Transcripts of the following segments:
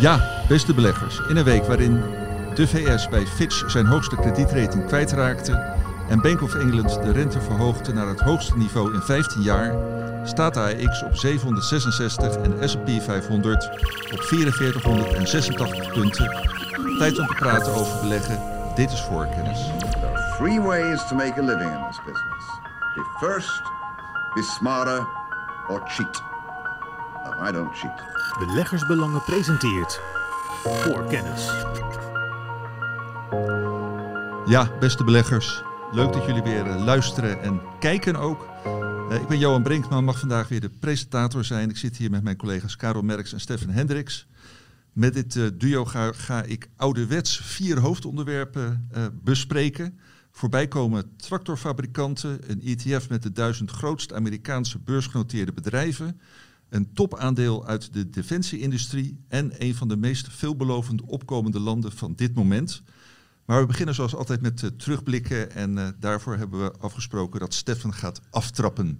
Ja, beste beleggers. In een week waarin de VS bij Fitch zijn hoogste kredietrating kwijtraakte en Bank of England de rente verhoogde naar het hoogste niveau in 15 jaar, staat de op 766 en de S&P 500 op 4486 punten. Tijd om te praten over beleggen. Dit is voorkennis. There three ways to make a living in this business. Be first, be smarter, or cheat. No, I don't cheat. Beleggersbelangen presenteert voor kennis. Ja, beste beleggers. Leuk dat jullie weer eh, luisteren en kijken ook. Eh, ik ben Johan Brinkman, mag vandaag weer de presentator zijn. Ik zit hier met mijn collega's Karel Merks en Stefan Hendricks. Met dit eh, duo ga, ga ik ouderwets vier hoofdonderwerpen eh, bespreken. Voorbij komen tractorfabrikanten, een ETF met de duizend grootste Amerikaanse beursgenoteerde bedrijven, een topaandeel uit de defensieindustrie en een van de meest veelbelovende opkomende landen van dit moment. Maar we beginnen zoals altijd met eh, terugblikken en eh, daarvoor hebben we afgesproken dat Stefan gaat aftrappen.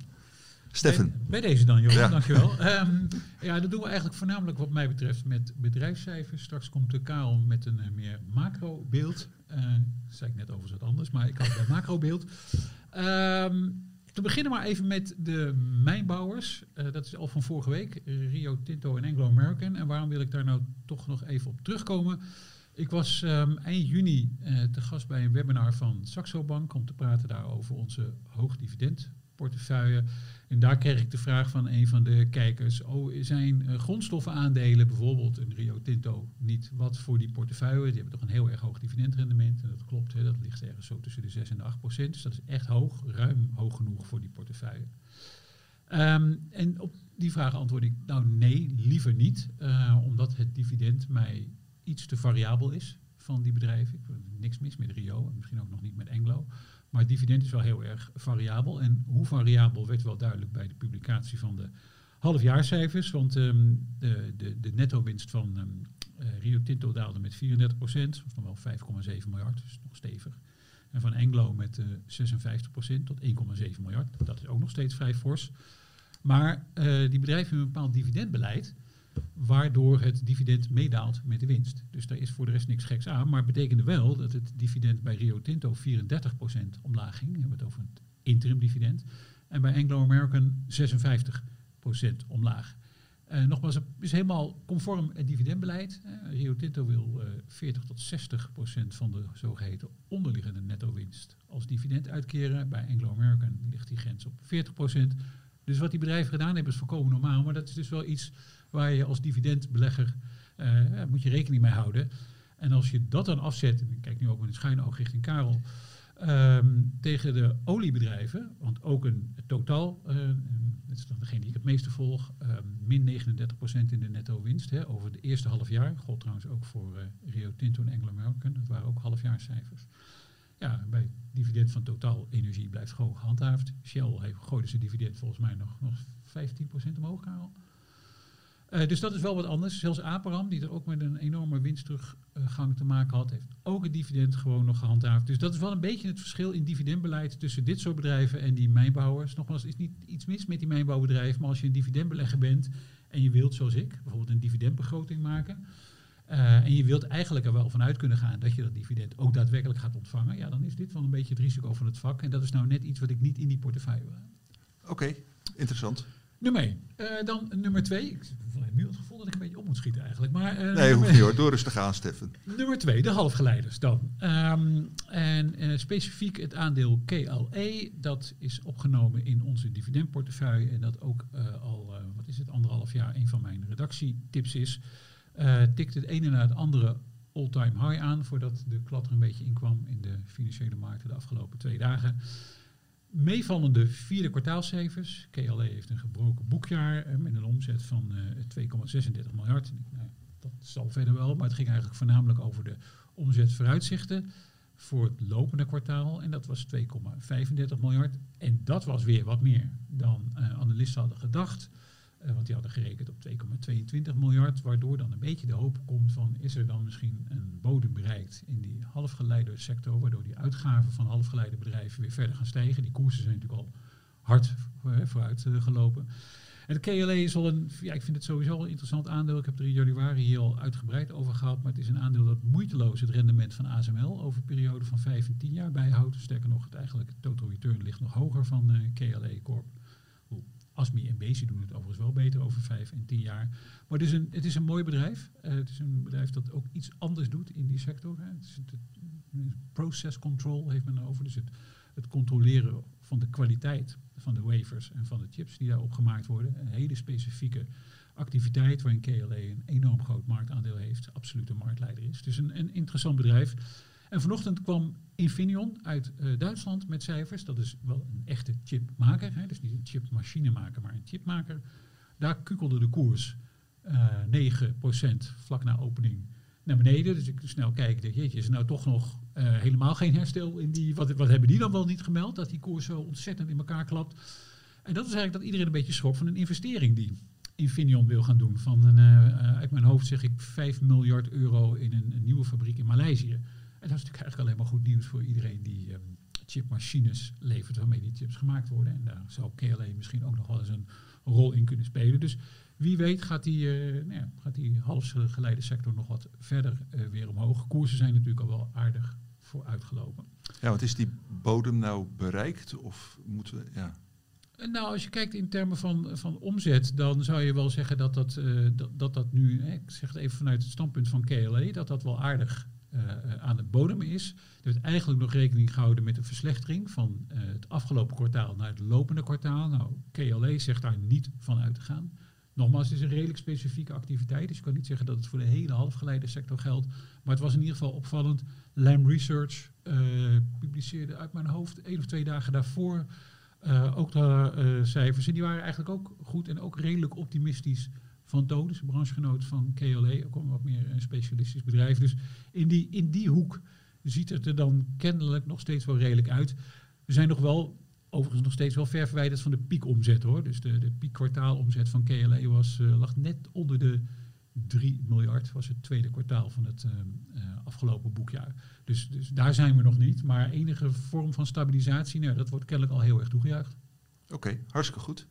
Stefan. Bij, bij deze dan, Johan, Ja. dankjewel. Ehm, ja, dat doen we eigenlijk voornamelijk wat mij betreft met bedrijfscijfers. Straks komt de Karel met een eh, meer macro-beeld. Dat zei ik net overigens wat anders, ik had bij macro-beeld. Ehm, te beginnen maar even met de mijnbouwers. Eh, dat is al van vorige week, eh, Rio Tinto en Anglo American. En waarom wil ik daar nou toch nog even op terugkomen? Ik was ehm, eind juni eh, te gast bij een webinar van Saxo Bank om te praten daar over onze hoogdividendportefeuille. En daar kreeg ik de vraag van een van de kijkers: oh, zijn eh, grondstoffenaandelen, bijvoorbeeld een Rio Tinto, niet wat voor die portefeuille? Die hebben toch een heel erg hoog dividendrendement. En dat klopt, hè, dat ligt ergens zo tussen de 6 en de 8 procent. Dus dat is echt hoog, ruim hoog genoeg voor die portefeuille. Ehm, en op die vraag antwoord ik: nou nee, liever niet, eh, omdat het dividend mij iets te variabel is van die bedrijven. Ik niks mis met Rio en misschien ook nog niet met. Maar het dividend is wel heel erg variabel. En hoe variabel werd wel duidelijk bij de publicatie van de halfjaarcijfers. Want ehm, de, de, de netto-winst van ehm, eh, Rio Tinto daalde met 34 procent. Is nog wel 5,7 miljard, dus nog stevig. En van Englo met eh 56 procent tot 1,7 miljard. Dat is ook nog steeds vrij fors. Maar eh, die bedrijven hebben een bepaald dividendbeleid waardoor het dividend meedaalt met de winst. Dus daar is voor de rest niks geks aan, maar betekende wel dat het dividend bij Rio Tinto 34% omlaag ging. We hebben het over het interim dividend. En bij Anglo American 56% omlaag. Eh, nogmaals, het is helemaal conform het dividendbeleid. Eh, Rio Tinto wil eh 40 tot 60 procent van de zogeheten onderliggende netto-winst als dividend uitkeren. Bij Anglo American ligt die grens op 40 procent. Dus wat die bedrijven gedaan hebben is volkomen normaal. Maar dat is dus wel iets waar je als dividendbelegger eh, moet je rekening mee houden. En als je dat dan afzet, ik kijk nu ook met een schuine oog richting Karel, ehm, tegen de oliebedrijven, want ook een totaal, eh, dat is dan degene die ik het meeste volg, ehm, min 39% in de netto winst hè, over de eerste half jaar. Gold trouwens ook voor eh, Rio Tinto en Anglo American, dat waren ook halfjaarcijfers. Ja, bij dividend van Totaal Energie blijft gewoon gehandhaafd. Shell heeft, gooide zijn dividend volgens mij nog, nog 15% omhoog, Karel. Eh, dus dat is wel wat anders. Zelfs Aperam, die er ook met een enorme winstteruggang te maken had, heeft ook het dividend gewoon nog gehandhaafd. Dus dat is wel een beetje het verschil in dividendbeleid tussen dit soort bedrijven en die mijnbouwers. Nogmaals, is niet iets mis met die mijnbouwbedrijven, maar als je een dividendbelegger bent en je wilt, zoals ik, bijvoorbeeld een dividendbegroting maken, eh, en je wilt eigenlijk er wel vanuit kunnen gaan dat je dat dividend ook daadwerkelijk gaat ontvangen, ja, dan is dit wel een beetje het risico van het vak. En dat is nou net iets wat ik niet in die portefeuille wil. Oké, interessant. Nummer 1. dan nummer 2. Ik heb nu het gevoel dat ik een beetje op moet schieten eigenlijk. Maar, eh, Nee, hoeft niet hoor. Doe rustig aan, Stefan. Nummer 2, de halfgeleiders dan. Ehm, en eh, specifiek het aandeel KLE, dat is opgenomen in onze dividendportefeuille. En dat ook eh, al, eh, wat is het, anderhalf jaar een van mijn redactietips is. Eh tikt het ene na het andere all-time high aan, voordat de klad er een beetje inkwam in de financiële markten de afgelopen twee dagen. Meevallende vierde kwartaalcijfers. KLE heeft een gebroken boekjaar eh, met een omzet van eh 2,36 miljard. Nou, dat zal verder wel, maar het ging eigenlijk voornamelijk over de omzetvooruitzichten voor het lopende kwartaal. En dat was 2,35 miljard. En dat was weer wat meer dan eh, analisten hadden gedacht. Eh, want die hadden gerekend op 2,22 miljard. Waardoor dan een beetje de hoop komt van is er dan misschien een bodem bereikt in die halfgeleidersector. Waardoor die uitgaven van halfgeleidebedrijven weer verder gaan stijgen. Die koersen zijn natuurlijk al hard eh, vooruit eh, gelopen. En de KLA is al een, ja, ik vind het sowieso een interessant aandeel. Ik heb er in januari hier al uitgebreid over gehad. Maar het is een aandeel dat moeiteloos het rendement van ASML over een periode van 5 en 10 jaar bijhoudt. Sterker nog, het eigenlijk total return ligt nog hoger van uh, KLA Corp. ASMI en Bezi doen het overigens wel beter over 5 en 10 jaar. Maar het is een, het is een mooi bedrijf. Uh, het is een bedrijf dat ook iets anders doet in die sector. Hè. Het is het, process control heeft men over. Dus het, controleren van de kwaliteit van de wafers en van de chips die daarop gemaakt worden. Een hele specifieke activiteit waarin KLA een enorm groot marktaandeel heeft, absoluut een marktleider is. Dus een, een interessant bedrijf. En vanochtend kwam Infineon uit uh, Duitsland met cijfers. Dat is wel een echte chipmaker. Hè? Dus niet een chipmachinemaker, maar een chipmaker. Daar kukelde de koers uh, 9% vlak na opening naar beneden. Dus ik snel kijk, denk, jeetje, is er nou toch nog uh, helemaal geen herstel in die... Wat, wat hebben die dan wel niet gemeld? Dat die koers zo ontzettend in elkaar klapt. En dat is eigenlijk dat iedereen een beetje schrok van een investering die Infineon wil gaan doen. Van uit mijn hoofd zeg ik 5 miljard euro in een, een, nieuwe fabriek in Maleisië. En dat is natuurlijk eigenlijk alleen maar goed nieuws voor iedereen die um, chipmachines levert waarmee die chips gemaakt worden. En daar zou KLA misschien ook nog wel eens een rol in kunnen spelen. Dus wie weet gaat die, uh, nou ja, gaat die halfgeleide sector nog wat verder uh, weer omhoog. Koersen zijn natuurlijk al wel aardig vooruitgelopen. Ja, wat is die bodem nou bereikt? Of moeten we, ja... Nou, als je kijkt in termen van, van omzet, dan zou je wel zeggen dat dat, uh, dat, dat, dat nu, hè, ik zeg het even vanuit het standpunt van KLA, dat dat wel aardig aan de bodem is. Er wordt eigenlijk nog rekening gehouden met een verslechtering van uh, het afgelopen kwartaal naar het lopende kwartaal. Nou, KLA zegt daar niet van uit te gaan. Nogmaals, het is een redelijk specifieke activiteit, dus je kan niet zeggen dat het voor de hele halfgeleide sector geldt. Maar het was in ieder geval opvallend. Lam Research publiceerde uit mijn hoofd één of twee dagen daarvoor ook de cijfers. En die waren eigenlijk ook goed en ook redelijk optimistisch van toon. Dus een branchegenoot van KLA, ook een wat meer een specialistisch bedrijf. Dus in die, in die hoek ziet het er dan kennelijk nog steeds wel redelijk uit. We zijn nog wel, overigens nog steeds wel ver verwijderd van de piekomzet hoor. Dus de, de piekkwartaalomzet van KLA was, uh, lag net onder de 3 miljard. was het tweede kwartaal van het afgelopen boekjaar. Dus, dus daar zijn we nog niet. Maar enige vorm van stabilisatie, nou, dat wordt kennelijk al heel erg toegejuicht. Oké, hartstikke goed.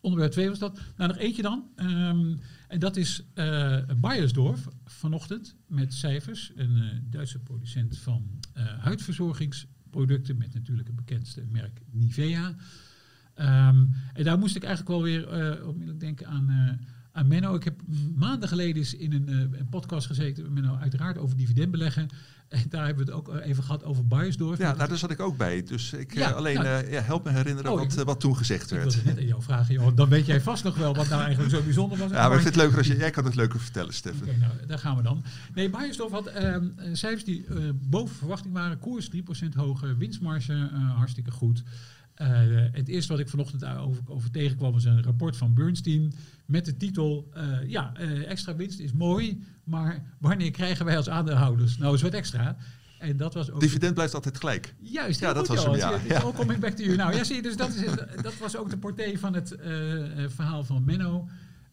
Onderwerp 2 was dat. Nou, nog eentje dan. Um, en dat is uh, Bayersdorf vanochtend met cijfers. Een uh, Duitse producent van uh, huidverzorgingsproducten met natuurlijk het bekendste merk Nivea. Um, en daar moest ik eigenlijk wel weer onmiddellijk denken aan aan Menno. Ik heb maanden geleden in een, uh, een podcast gezeten, Menno, uiteraard over dividendbeleggen. En daar hebben we het ook even gehad over Bayersdorf. Ja, nou, daar zat ik ook bij. Dus ik ja, alleen nou, uh, ja, help me herinneren oh, wat, ik, wat toen gezegd werd. Ik net jou vragen, joh, dan weet jij vast nog wel wat nou eigenlijk zo bijzonder was. Ja, maar ik vind het leuker als je, jij kan het leuker vertellen, Stefan. Oké, okay, nou, daar gaan we dan. Nee, Bayersdorf had uh, cijfers die boven verwachting waren. Koers 3% hoger, winstmarge hartstikke goed. Uh, het eerste wat ik vanochtend over, over, tegenkwam was een rapport van Bernstein met de titel: uh, Ja, uh, extra winst is mooi, maar wanneer krijgen wij als aandeelhouders nou eens wat extra? En dat was ook Dividend blijft altijd gelijk. Juist, ja, dat was hem, ja. ja. Kom ik back to you. Nou ja, zie je, dus dat, is, dat was ook de portée van het verhaal van Menno.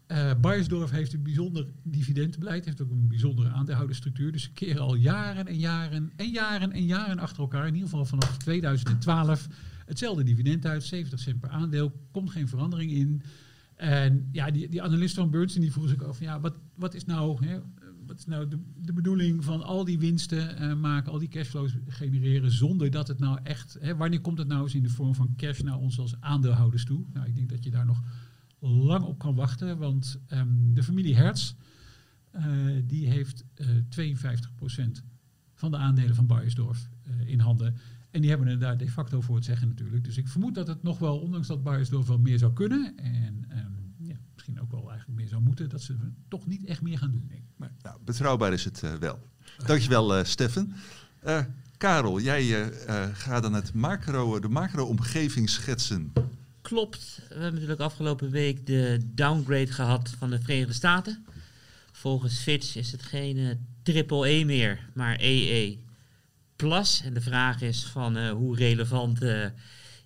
Uh, Bayersdorf heeft een bijzonder dividendbeleid, heeft ook een bijzondere aandeelhoudersstructuur. Dus ze keren al jaren en jaren en jaren en jaren achter elkaar, in ieder geval vanaf 2012 Hetzelfde dividend uit, 70 cent per aandeel, komt geen verandering in. En ja, die, die analist van Bernstein die vroeg zich af, ja, wat, wat is nou, hè, wat is nou de, de bedoeling van al die winsten uh, maken, al die cashflows genereren, zonder dat het nou echt, hè, wanneer komt het nou eens in de vorm van cash naar ons als aandeelhouders toe? Nou, ik denk dat je daar nog lang op kan wachten, want um, de familie Hertz, uh, die heeft uh, 52% van de aandelen van Bayersdorf in handen. En die hebben er daar de facto voor het zeggen natuurlijk. Dus ik vermoed dat het nog wel, ondanks dat Bayersdorf wel meer zou kunnen. En um, ja, misschien ook wel eigenlijk meer zou moeten. Dat ze toch niet echt meer gaan doen. Denk ik. Maar, nou, betrouwbaar is het uh, wel. Dankjewel uh, Steffen. Uh, Karel, jij gaat dan het macro, de macro-omgeving schetsen. Klopt. We hebben natuurlijk afgelopen week de downgrade gehad van de Verenigde Staten. Volgens Fitch is het geen triple E meer, maar EE. Plus. En de vraag is van uh, hoe relevant uh,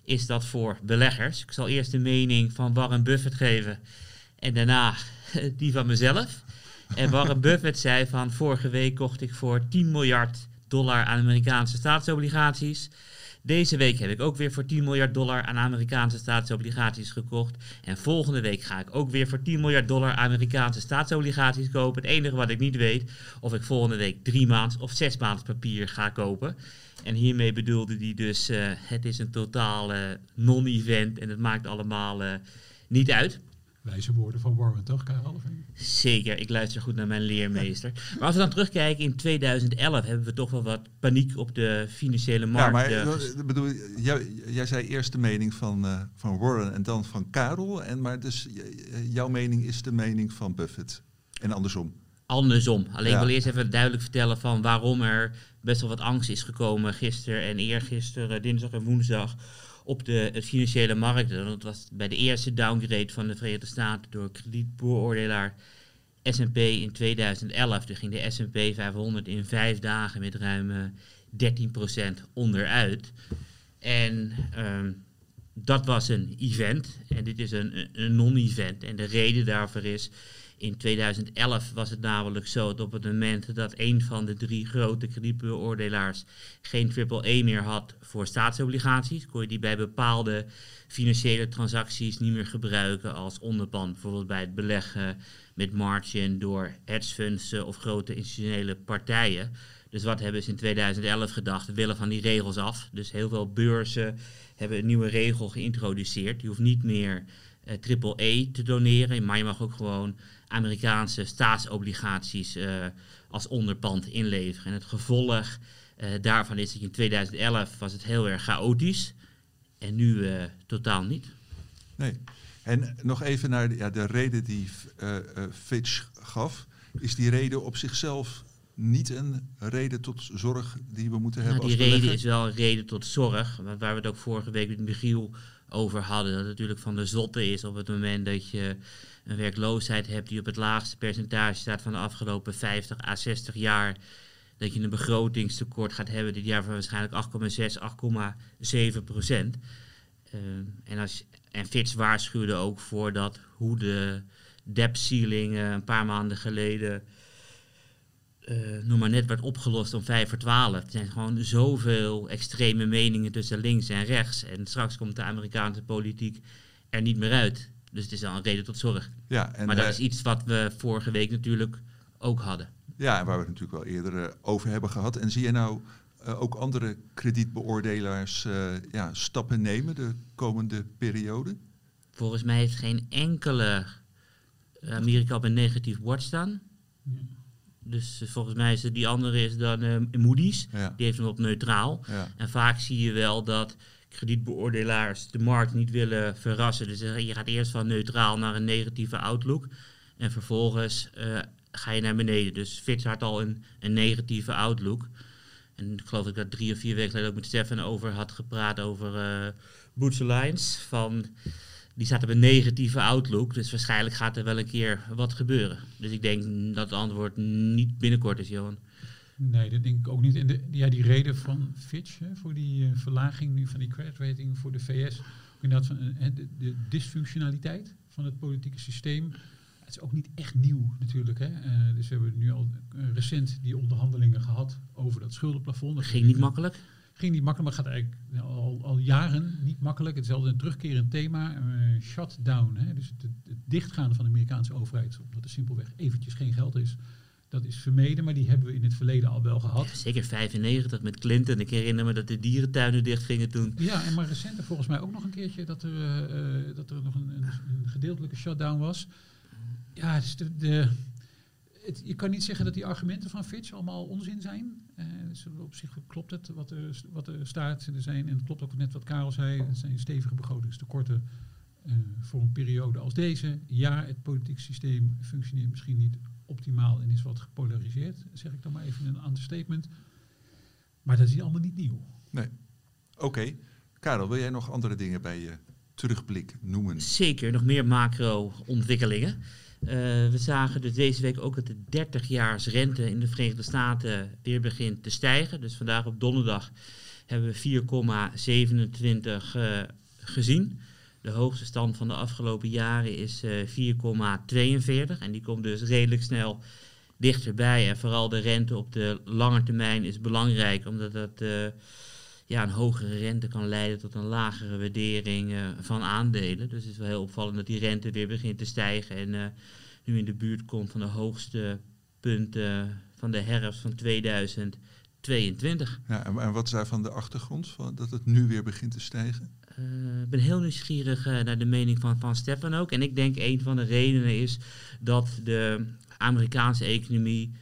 is dat voor beleggers? Ik zal eerst de mening van Warren Buffett geven en daarna die van mezelf. En Warren Buffett zei van vorige week kocht ik voor 10 miljard dollar aan Amerikaanse staatsobligaties. Deze week heb ik ook weer voor 10 miljard dollar aan Amerikaanse staatsobligaties gekocht. En volgende week ga ik ook weer voor 10 miljard dollar Amerikaanse staatsobligaties kopen. Het enige wat ik niet weet, of ik volgende week drie maands of zes maands papier ga kopen. En hiermee bedoelde hij dus, eh, het is een totaal eh, non-event en het maakt allemaal eh, niet uit. Wijze woorden van Warren, toch, Karel? Zeker, ik luister goed naar mijn leermeester. Maar als we dan terugkijken, in 2011 hebben we toch wel wat paniek op de financiële markt. Ja, maar eh, eh, bedoel, jij, jij zei eerst de mening van, eh, van Warren en dan van Karel. En, maar dus jouw mening is de mening van Buffett. En andersom. Andersom. Alleen Ja. ik wil eerst even duidelijk vertellen van waarom er best wel wat angst is gekomen gisteren en eergisteren, dinsdag en woensdag, op de eh, financiële markten. Dat was bij de eerste downgrade van de Verenigde Staten door kredietbeoordelaar S&P in 2011. Toen ging de S&P 500 in vijf dagen met ruim eh, 13% onderuit. En ehm, dat was een event en dit is een, een non-event. En de reden daarvoor is, in 2011 was het namelijk zo dat op het moment dat een van de drie grote kredietbeoordelaars geen AAA meer had voor staatsobligaties, kon je die bij bepaalde financiële transacties niet meer gebruiken als onderpand. Bijvoorbeeld bij het beleggen met margin door hedge funds eh, of grote institutionele partijen. Dus wat hebben ze in 2011 gedacht? We willen van die regels af. Dus heel veel beurzen hebben een nieuwe regel geïntroduceerd. Je hoeft niet meer eh triple E te doneren, maar je mag ook gewoon Amerikaanse staatsobligaties eh, als onderpand inleveren. En het gevolg eh, daarvan is dat in 2011 was het heel erg chaotisch en nu eh, totaal niet. Nee. En nog even naar de, ja, de reden die Fitch gaf. Is die reden op zichzelf niet een reden tot zorg die we moeten hebben Nou, die als reden is wel een reden tot zorg, wa- waar we het ook vorige week met Michiel over hadden. Dat het natuurlijk van de zotte is op het moment dat je een werkloosheid hebt die op het laagste percentage staat van de afgelopen 50 à 60 jaar. Dat je een begrotingstekort gaat hebben dit jaar van waarschijnlijk 8,6, 8,7 procent. Eh, en, als, en Fitch waarschuwde ook voor dat hoe de debt ceiling eh, een paar maanden geleden eh, noem maar net werd opgelost om 5 voor 12. Er zijn gewoon zoveel extreme meningen tussen links en rechts. En straks komt de Amerikaanse politiek er niet meer uit. Dus het is wel een reden tot zorg. Ja, en, maar dat eh, is iets wat we vorige week natuurlijk ook hadden. Ja, en waar we het natuurlijk wel eerder eh, over hebben gehad. En zie je nou eh, ook andere kredietbeoordelaars eh, ja, stappen nemen de komende periode? Volgens mij heeft geen enkele Amerika op een negatief bord staan. Dus eh, volgens mij is het die andere is dan eh, Moody's. Ja. Die heeft hem op neutraal. Ja. En vaak zie je wel dat kredietbeoordelaars de markt niet willen verrassen. Dus eh, je gaat eerst van neutraal naar een negatieve outlook. En vervolgens eh, ga je naar beneden. Dus Fitch had al een, een negatieve outlook. En ik geloof dat ik daar drie of vier weken geleden ook met Stefan over had gepraat over eh Boots Alliance. Van, die staat op een negatieve outlook. Dus waarschijnlijk gaat er wel een keer wat gebeuren. Dus ik denk dat het antwoord niet binnenkort is, Johan. Nee, dat denk ik ook niet. En de, ja, die reden van Fitch hè, voor die eh, verlaging nu van die credit rating voor de VS, inderdaad van, eh, de, de dysfunctionaliteit van het politieke systeem. Het is ook niet echt nieuw natuurlijk. Hè. Eh, dus we hebben nu al recent die onderhandelingen gehad over dat schuldenplafond. Dat Ging niet makkelijk. Ging niet makkelijk, maar gaat eigenlijk al, al jaren niet makkelijk. Het is altijd een terugkerend thema. shutdown, hè? dus het, het dichtgaan van de Amerikaanse overheid, omdat er simpelweg eventjes geen geld is. Dat is vermeden, maar die hebben we in het verleden al wel gehad. Ja, zeker 95 met Clinton. Ik herinner me dat de dierentuinen dichtgingen toen. Ja, en maar recenter volgens mij ook nog een keertje dat er, eh, dat er nog een, een, een gedeeltelijke shutdown was. Ja, dus de, de, het, je kan niet zeggen dat die argumenten van Fitch allemaal onzin zijn. Eh, dus op zich klopt het wat er, wat er staat. Er zijn, en het klopt ook net wat Karel zei, het zijn stevige begrotingstekorten eh, voor een periode als deze. Ja, het politiek systeem functioneert misschien niet optimaal en is wat gepolariseerd, zeg ik dan maar even in een understatement. Maar dat is allemaal niet nieuw. Nee. Oké. Karel, wil jij nog andere dingen bij je terugblik noemen? Zeker, nog meer macro-ontwikkelingen. Eh, we zagen dus deze week ook dat de 30-jaars rente in de Verenigde Staten weer begint te stijgen. Dus vandaag op donderdag hebben we 4,27 eh, gezien. De hoogste stand van de afgelopen jaren is eh 4,42 en die komt dus redelijk snel dichterbij. En vooral de rente op de lange termijn is belangrijk, omdat dat eh, ja, een hogere rente kan leiden tot een lagere waardering eh, van aandelen. Dus het is wel heel opvallend dat die rente weer begint te stijgen en eh, nu in de buurt komt van de hoogste punten van de herfst van 2022. Ja, en, en wat is daarvan de achtergrond, van, dat het nu weer begint te stijgen? Eh, Ik ben heel nieuwsgierig eh, naar de mening van, van Stefan ook. En ik denk een van de redenen is dat de Amerikaanse economie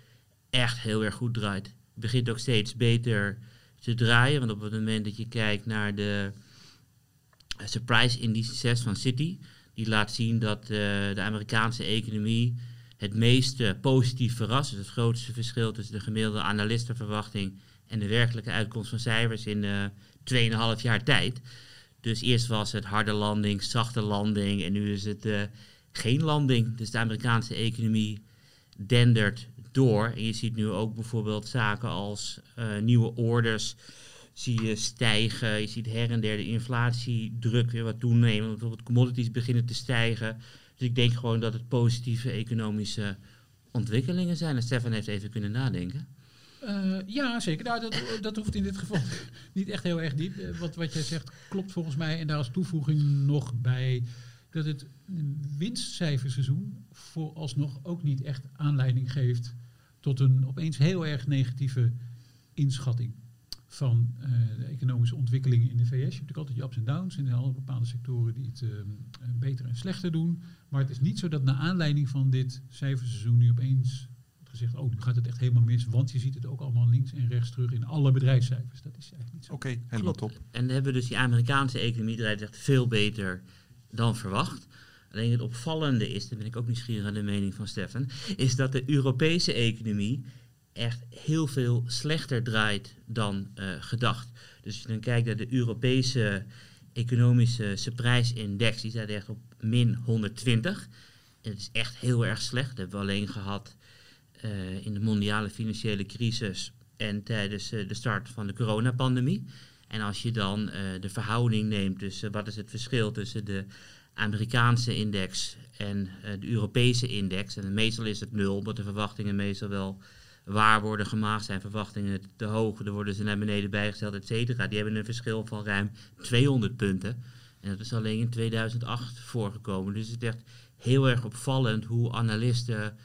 echt heel erg goed draait. Het begint ook steeds beter te draaien. Want op het moment dat je kijkt naar de eh, surprise indices van Citi, die laat zien dat de Amerikaanse economie het meest positief verrast. Dus het grootste verschil tussen de gemiddelde analistenverwachting en de werkelijke uitkomst van cijfers in eh 2,5 jaar tijd. Dus eerst was het harde landing, zachte landing en nu is het eh, geen landing. Dus de Amerikaanse economie dendert door. En je ziet nu ook bijvoorbeeld zaken als eh, nieuwe orders zie je stijgen. Je ziet her en der de inflatiedruk weer wat toenemen. Bijvoorbeeld commodities beginnen te stijgen. Dus ik denk gewoon dat het positieve economische ontwikkelingen zijn. En Stefan heeft even kunnen nadenken. Eh, ja, zeker. Nou, dat, hoeft in dit geval niet echt heel erg diep. Eh, Wat, wat jij zegt klopt volgens mij. En daar als toevoeging nog bij dat het winstcijferseizoen vooralsnog ook niet echt aanleiding geeft tot een opeens heel erg negatieve inschatting van eh, de economische ontwikkelingen in de VS. Je hebt natuurlijk altijd je ups en downs in alle bepaalde sectoren die het eh, beter en slechter doen. Maar het is niet zo dat naar aanleiding van dit cijferseizoen nu opeens gezegd, oh, nu gaat het echt helemaal mis, want je ziet het ook allemaal links en rechts terug in alle bedrijfscijfers. Dat is eigenlijk niet zo. Oké, helemaal top. En dan hebben we dus die Amerikaanse economie draait echt veel beter dan verwacht. Alleen het opvallende is, daar ben ik ook nieuwsgierig aan de mening van Stefan, is dat de Europese economie echt heel veel slechter draait dan eh, gedacht. Dus als je dan kijkt naar de Europese economische prijsindex, die staat echt op min 120. En het is echt heel erg slecht. Dat hebben we alleen gehad eh, in de mondiale financiële crisis en tijdens eh, de start van de coronapandemie. En als je dan eh, de verhouding neemt tussen wat is het verschil tussen de Amerikaanse index en de Europese index. En meestal is het nul, omdat de verwachtingen meestal wel waar worden gemaakt. Zijn verwachtingen te hoog, dan worden ze naar beneden bijgesteld, et cetera. Die hebben een verschil van ruim 200 punten. En dat is alleen in 2008 voorgekomen. Dus het is echt heel erg opvallend hoe analisten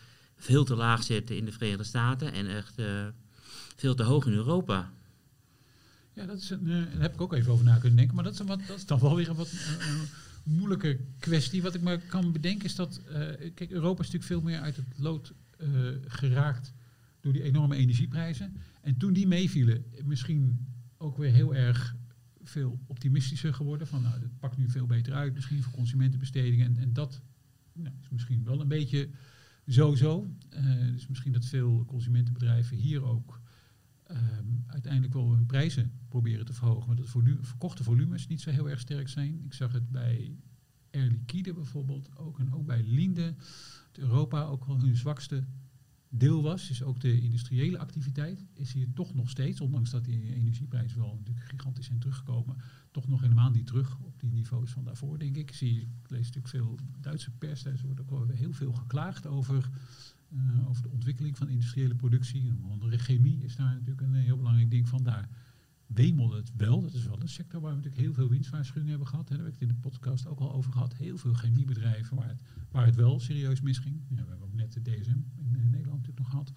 veel te laag zitten in de Verenigde Staten en echt eh, veel te hoog in Europa. Ja, dat is een, eh, daar heb ik ook even over na kunnen denken. Maar dat is, dat is dan wel weer een wat eh, moeilijke kwestie. Wat ik me kan bedenken is dat... kijk, Europa is natuurlijk veel meer uit het lood geraakt door die enorme energieprijzen. En toen die meevielen, misschien ook weer heel erg veel optimistischer geworden. Van nou, het pakt nu veel beter uit, misschien voor consumentenbestedingen. En, en dat nou, is misschien wel een beetje zo-zo. Eh, dus misschien dat veel consumentenbedrijven hier ook ehm, uiteindelijk wel hun prijzen proberen te verhogen. Maar dat volu verkochte volumes niet zo heel erg sterk zijn. Ik zag het bij Air Liquide bijvoorbeeld ook. En ook bij Linde. Europa ook wel hun zwakste deel was. Dus ook de industriële activiteit is hier toch nog steeds, ondanks dat die energieprijzen wel natuurlijk gigantisch zijn teruggekomen, toch nog helemaal niet terug op die niveaus van daarvoor, denk ik. Zie, ik lees natuurlijk veel Duitse pers, daar wordt ook heel veel geklaagd over, eh, over de ontwikkeling van industriële productie. Onder chemie is daar natuurlijk een heel belangrijk ding van. Daar wemelde het wel. Dat is wel een sector waar we natuurlijk heel veel winstwaarschuwingen hebben gehad. Daar heb ik het in de podcast ook al over gehad. Heel veel chemiebedrijven waar het, waar het wel serieus misging. Ja, we hebben ook net de DSM in eh, Nederland natuurlijk nog gehad.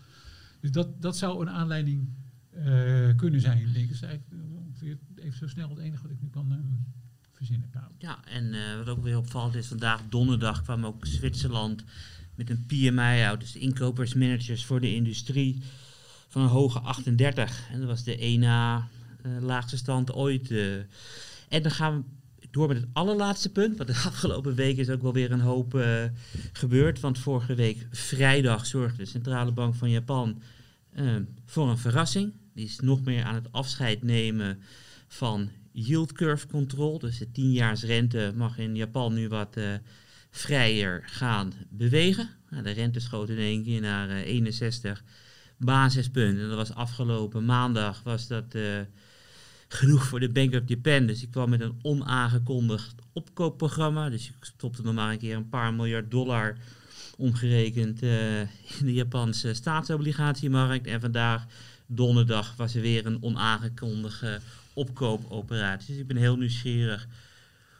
Dus dat, dat zou een aanleiding eh, kunnen zijn, denk ik. Dat ongeveer even zo snel het enige wat ik nu kan eh, verzinnen. Nou, Ja, en eh, wat ook weer opvallend is, vandaag donderdag kwam ook Zwitserland met een PMI uit, dus de inkopersmanagers voor de industrie, van een hoge 38. En dat was de ena laagste stand ooit. eh. en dan gaan we door met het allerlaatste punt, want de afgelopen week is ook wel weer een hoop eh, gebeurd. Want vorige week vrijdag zorgde de Centrale Bank van Japan eh, voor een verrassing. Die is nog meer aan het afscheid nemen van yield curve control. Dus de 10-jaarsrente mag in Japan nu wat eh, vrijer gaan bewegen. Nou, de rente schoot in één keer naar eh, 61 basispunten. En dat was afgelopen maandag was dat eh, genoeg voor de Bank of Japan. Dus ik kwam met een onaangekondigd opkoopprogramma. Dus ik stopte nog maar een keer een paar miljard dollar omgerekend eh, in de Japanse staatsobligatiemarkt. En vandaag donderdag was er weer een onaangekondigde opkoopoperatie. Dus ik ben heel nieuwsgierig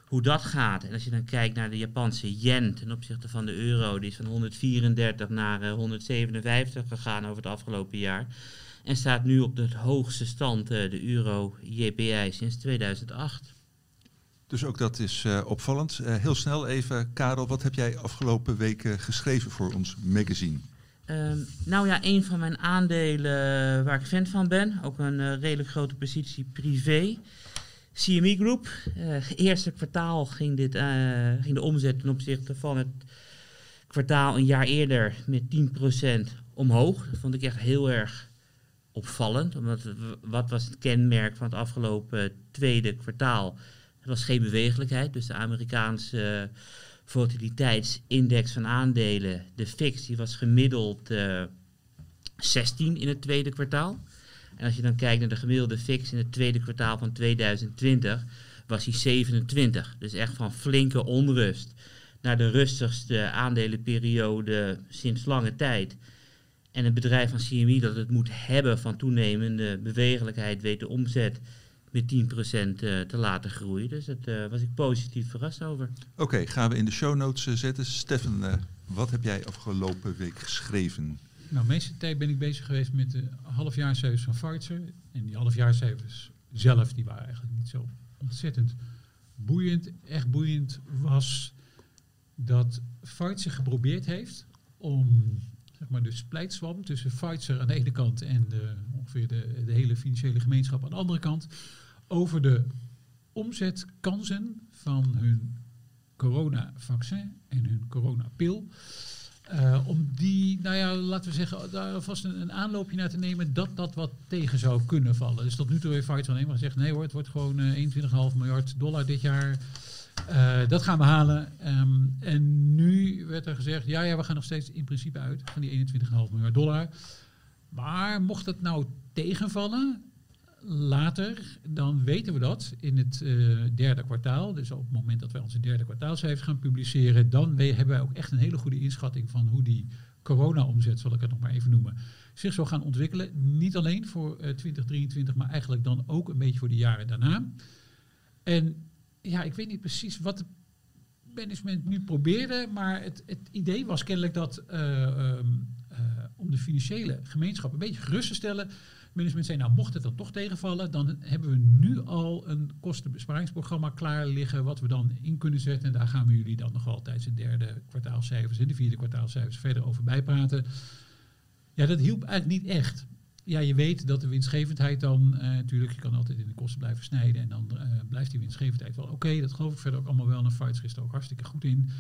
hoe dat gaat. En als je dan kijkt naar de Japanse yen ten opzichte van de euro, die is van 134 naar eh, 157 gegaan over het afgelopen jaar. En staat nu op de hoogste stand, eh, de euro JPI, sinds 2008. Dus ook dat is eh, opvallend. Eh, heel snel even, Karel, wat heb jij afgelopen weken geschreven voor ons magazine? Ehm, nou ja, een van mijn aandelen waar ik fan van ben, ook een redelijk grote positie privé. CME Group. Eerste kwartaal ging, dit, ging de omzet ten opzichte van het kwartaal een jaar eerder met 10% omhoog. Dat vond ik echt heel erg opvallend. Omdat, het- wat was het kenmerk van het afgelopen tweede kwartaal? Er was geen bewegelijkheid. Dus de Amerikaanse eh, volatiliteitsindex van aandelen, de FIX, die was gemiddeld eh 16 in het tweede kwartaal. En als je dan kijkt naar de gemiddelde fix in het tweede kwartaal van 2020, was die 27. Dus echt van flinke onrust naar de rustigste aandelenperiode sinds lange tijd. En een bedrijf van CME dat het moet hebben van toenemende bewegelijkheid weet de omzet met 10% eh, te laten groeien. Dus daar was ik positief verrast over. Oké, gaan we in de show notes eh, zetten. Steffen, eh, wat heb jij afgelopen week geschreven? Nou, de meeste tijd ben ik bezig geweest met de halfjaarcijfers van Pfizer. En die halfjaarcijfers zelf, die waren eigenlijk niet zo ontzettend boeiend. Echt boeiend was dat Pfizer geprobeerd heeft om maar, de splijtswam tussen Pfizer aan de ene kant en ongeveer de, de hele financiële gemeenschap aan de andere kant over de omzetkansen van hun coronavaccin en hun coronapil. Eh, om die, nou ja, laten we zeggen, daar alvast een, een aanloopje naar te nemen dat dat wat tegen zou kunnen vallen. Dus tot nu toe heeft Pfizer alleen maar gezegd, nee hoor, het wordt gewoon eh, 21,5 miljard dollar dit jaar. Eh, dat gaan we halen. Ehm, en nu werd er gezegd, ja, ja, we gaan nog steeds in principe uit van die 21,5 miljard dollar. Maar mocht het nou tegenvallen, later, dan weten we dat in het eh, derde kwartaal. Dus op het moment dat wij onze derde kwartaalcijfers gaan publiceren, dan hebben wij ook echt een hele goede inschatting van hoe die corona-omzet, zal ik het nog maar even noemen, zich zal gaan ontwikkelen. Niet alleen voor eh, 2023, maar eigenlijk dan ook een beetje voor de jaren daarna. En ja, ik weet niet precies wat het management nu probeerde, maar het, het idee was kennelijk dat eh, ehm, eh, om de financiële gemeenschap een beetje gerust te stellen. Management zei, nou mocht het dan toch tegenvallen, dan hebben we nu al een kostenbesparingsprogramma klaar liggen, wat we dan in kunnen zetten. En daar gaan we jullie dan nog wel tijdens de derde kwartaalcijfers en de vierde kwartaalcijfers verder over bijpraten. Ja, dat hielp eigenlijk niet echt. Ja, je weet dat de winstgevendheid dan, eh, natuurlijk, je kan altijd in de kosten blijven snijden en dan eh, blijft die winstgevendheid wel oké. dat geloof ik verder ook allemaal wel. En Fights is er ook hartstikke goed in.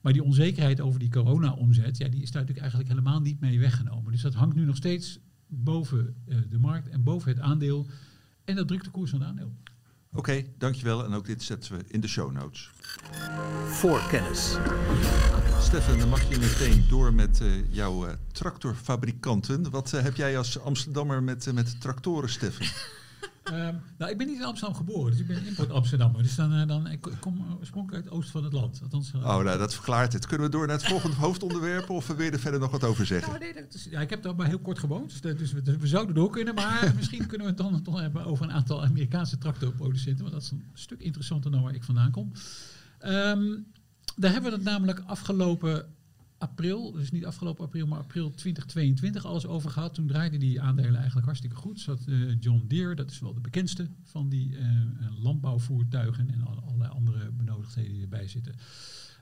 Maar die onzekerheid over die corona-omzet, ja, die is daar natuurlijk eigenlijk helemaal niet mee weggenomen. Dus dat hangt nu nog steeds boven eh, de markt en boven het aandeel. En dat drukt de koers van het aandeel. Oké, dankjewel. En ook dit zetten we in de show notes. Voorkennis. Steffen, dan mag je meteen door met eh, jouw eh, tractorfabrikanten. Wat eh, heb jij als Amsterdammer met, met tractoren, Steffen? Ehm, nou, ik ben niet in Amsterdam geboren, dus ik ben import Amsterdammer. Dus dan, dan ik, kom oorspronkelijk uit het oosten van het land. Althans, Oh, nou, dat verklaart het. Kunnen we door naar het volgende hoofdonderwerp of wil je er verder nog wat over zeggen? Nou, nee, dat is, ja, ik heb daar maar heel kort gewoond, dus, dat- dus we, dus we zouden door kunnen. Maar misschien kunnen we het dan toch hebben over een aantal Amerikaanse tractorproducenten. Want dat is een stuk interessanter dan waar ik vandaan kom. Ehm, daar hebben we het namelijk afgelopen april, dus niet afgelopen april, maar april 2022 alles over gehad. Toen draaiden die aandelen eigenlijk hartstikke goed. Zat eh, John Deere, dat is wel de bekendste van die eh, landbouwvoertuigen en alle- allerlei andere benodigdheden die erbij zitten.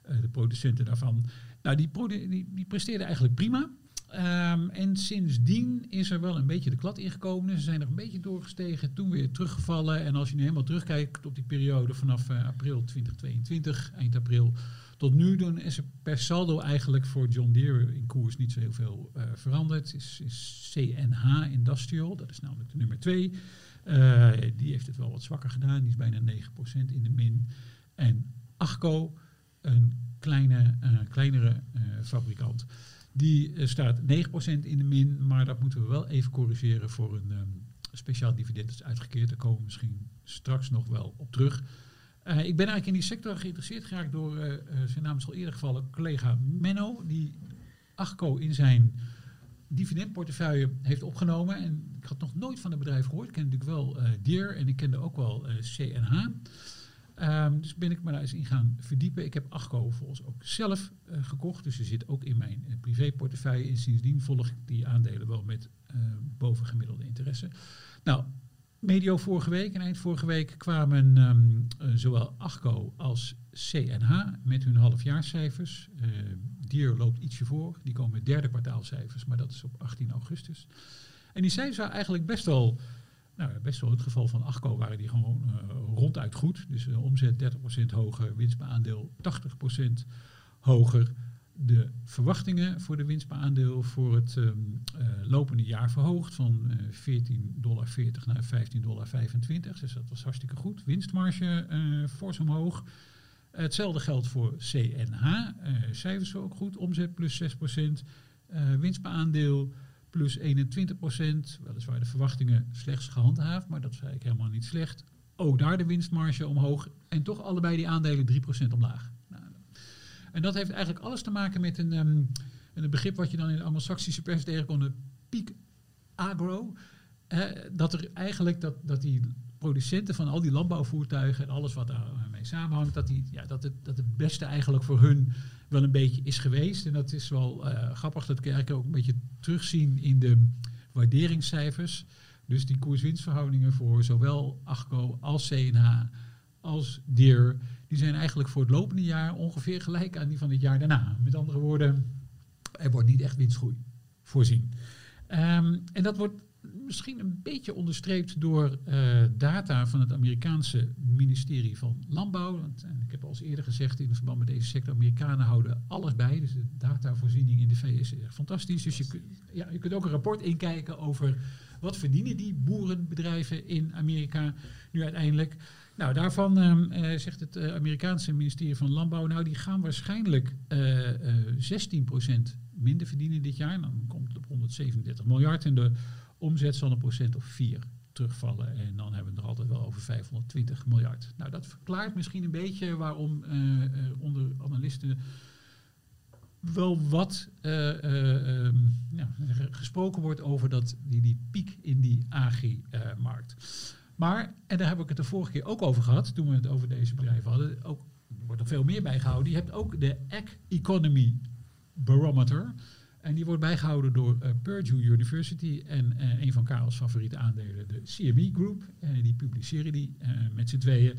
Eh, de producenten daarvan. Nou, die, die, die presteerden eigenlijk prima. Ehm, en sindsdien is er wel een beetje de klad ingekomen. Ze zijn er een beetje doorgestegen, toen weer teruggevallen. En als je nu helemaal terugkijkt op die periode vanaf eh, april 2022, eind april, tot nu, dan is er per saldo eigenlijk voor John Deere in koers niet zo heel veel eh, veranderd. Is, is CNH Industrial, dat is namelijk de nummer twee. Eh, die heeft het wel wat zwakker gedaan. Die is bijna 9% in de min. En Achco, een kleine, kleinere fabrikant. Die eh, staat 9% in de min, maar dat moeten we wel even corrigeren voor een ehm, speciaal dividend dat is uitgekeerd. Daar komen we misschien straks nog wel op terug. Eh, ik ben eigenlijk in die sector geïnteresseerd geraakt door, eh, zijn naam is al eerder gevallen, collega Menno, die Achco in zijn dividendportefeuille heeft opgenomen. En ik had nog nooit van het bedrijf gehoord. Ik ken natuurlijk wel uh, Deer en ik kende ook wel CNH. Um, dus ben ik me daar eens in gaan verdiepen. Ik heb Achco volgens ook zelf uh, gekocht. Dus ze zit ook in mijn uh, privéportefeuille. En sindsdien volg ik die aandelen wel met uh, bovengemiddelde interesse. Nou, medio vorige week en eind vorige week kwamen um, zowel Achco als CNH met hun halfjaarcijfers. Dier loopt ietsje voor. Die komen met derde kwartaalcijfers, maar dat is op 18 augustus. En die cijfers waren eigenlijk best wel nou, best wel het geval van Achco waren die gewoon uh, ronduit goed. Dus uh, omzet 30% hoger, winst per aandeel 80% hoger. De verwachtingen voor de winst per aandeel voor het um, uh, lopende jaar verhoogd van 14,40 dollar naar 15,25 dollar. Dus dat was hartstikke goed. Winstmarge fors omhoog. hetzelfde geldt voor CNH. cijfers ook goed. Omzet plus 6%. winst per aandeel plus 21 procent. Weliswaar de verwachtingen slechts gehandhaafd, maar dat is eigenlijk helemaal niet slecht. Ook daar de winstmarge omhoog en toch allebei die aandelen 3 procent omlaag. Nou, en dat heeft eigenlijk alles te maken met een, um, een begrip wat je dan in de anglo-saxische pers tegenkomt, een peak agro. Dat er eigenlijk dat, dat die producenten van al die landbouwvoertuigen en alles wat daarmee samenhangt, dat, die, ja, dat, het, dat het beste eigenlijk voor hun wel een beetje is geweest. En dat is wel uh, grappig, dat je ook een beetje terugzien in de waarderingscijfers. Dus die koers-winstverhoudingen voor zowel Achco als CNH als Deer, die zijn eigenlijk voor het lopende jaar ongeveer gelijk aan die van het jaar daarna. Met andere woorden, er wordt niet echt winstgroei voorzien. Um, en dat wordt misschien een beetje onderstreept door uh, data van het Amerikaanse ministerie van Landbouw. Want, en ik heb al eens eerder gezegd in verband met deze sector, Amerikanen houden alles bij. Dus de datavoorziening in de VS is echt fantastisch. Dus je, kun, ja, je kunt ook een rapport inkijken over wat verdienen die boerenbedrijven in Amerika nu uiteindelijk. Nou, daarvan uh, zegt het Amerikaanse ministerie van Landbouw, nou die gaan waarschijnlijk 16% minder verdienen dit jaar. Dan komt het op 137 miljard en de omzet zal een procent of 4 terugvallen. En dan hebben we het nog altijd wel over 520 miljard. Nou, dat verklaart misschien een beetje waarom uh, uh, onder analisten wel wat uh, um, ja, gesproken wordt over dat, die, die piek in die agri-markt. maar, en daar heb ik het de vorige keer ook over gehad, toen we het over deze bedrijven hadden, ook, er wordt er veel meer bijgehouden. Je hebt ook de Ag Economy Barometer. En die wordt bijgehouden door uh, Purdue University en uh, een van Karels favoriete aandelen, de CME Group. Die publiceren die met z'n tweeën.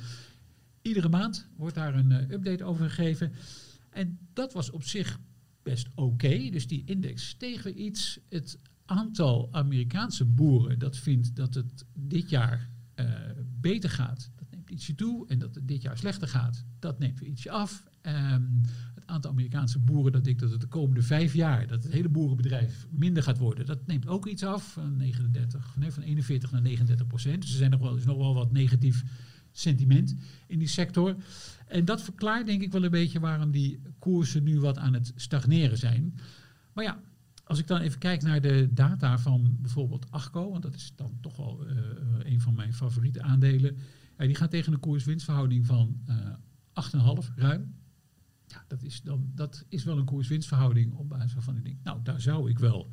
Iedere maand wordt daar een update over gegeven. En dat was op zich best oké. Dus die index steeg weer iets. Het aantal Amerikaanse boeren dat vindt dat het dit jaar beter gaat, dat neemt ietsje toe. En dat het dit jaar slechter gaat, dat neemt weer ietsje af. Um, aantal Amerikaanse boeren dat denkt dat het de komende vijf jaar, dat het hele boerenbedrijf minder gaat worden, dat neemt ook iets af. Van, 39, nee, van 41 naar 39 procent. Dus er zijn nog wel, is nog wel wat negatief sentiment in die sector. En dat verklaart denk ik wel een beetje waarom die koersen nu wat aan het stagneren zijn. Maar ja, als ik dan even kijk naar de data van bijvoorbeeld Achco, want dat is dan toch wel uh, een van mijn favoriete aandelen. Ja, die gaat tegen een koers-winstverhouding van uh, 8,5 ruim ja, dat is, dan, dat is wel een koers-winstverhouding op basis waarvan ik denk, nou, daar zou ik wel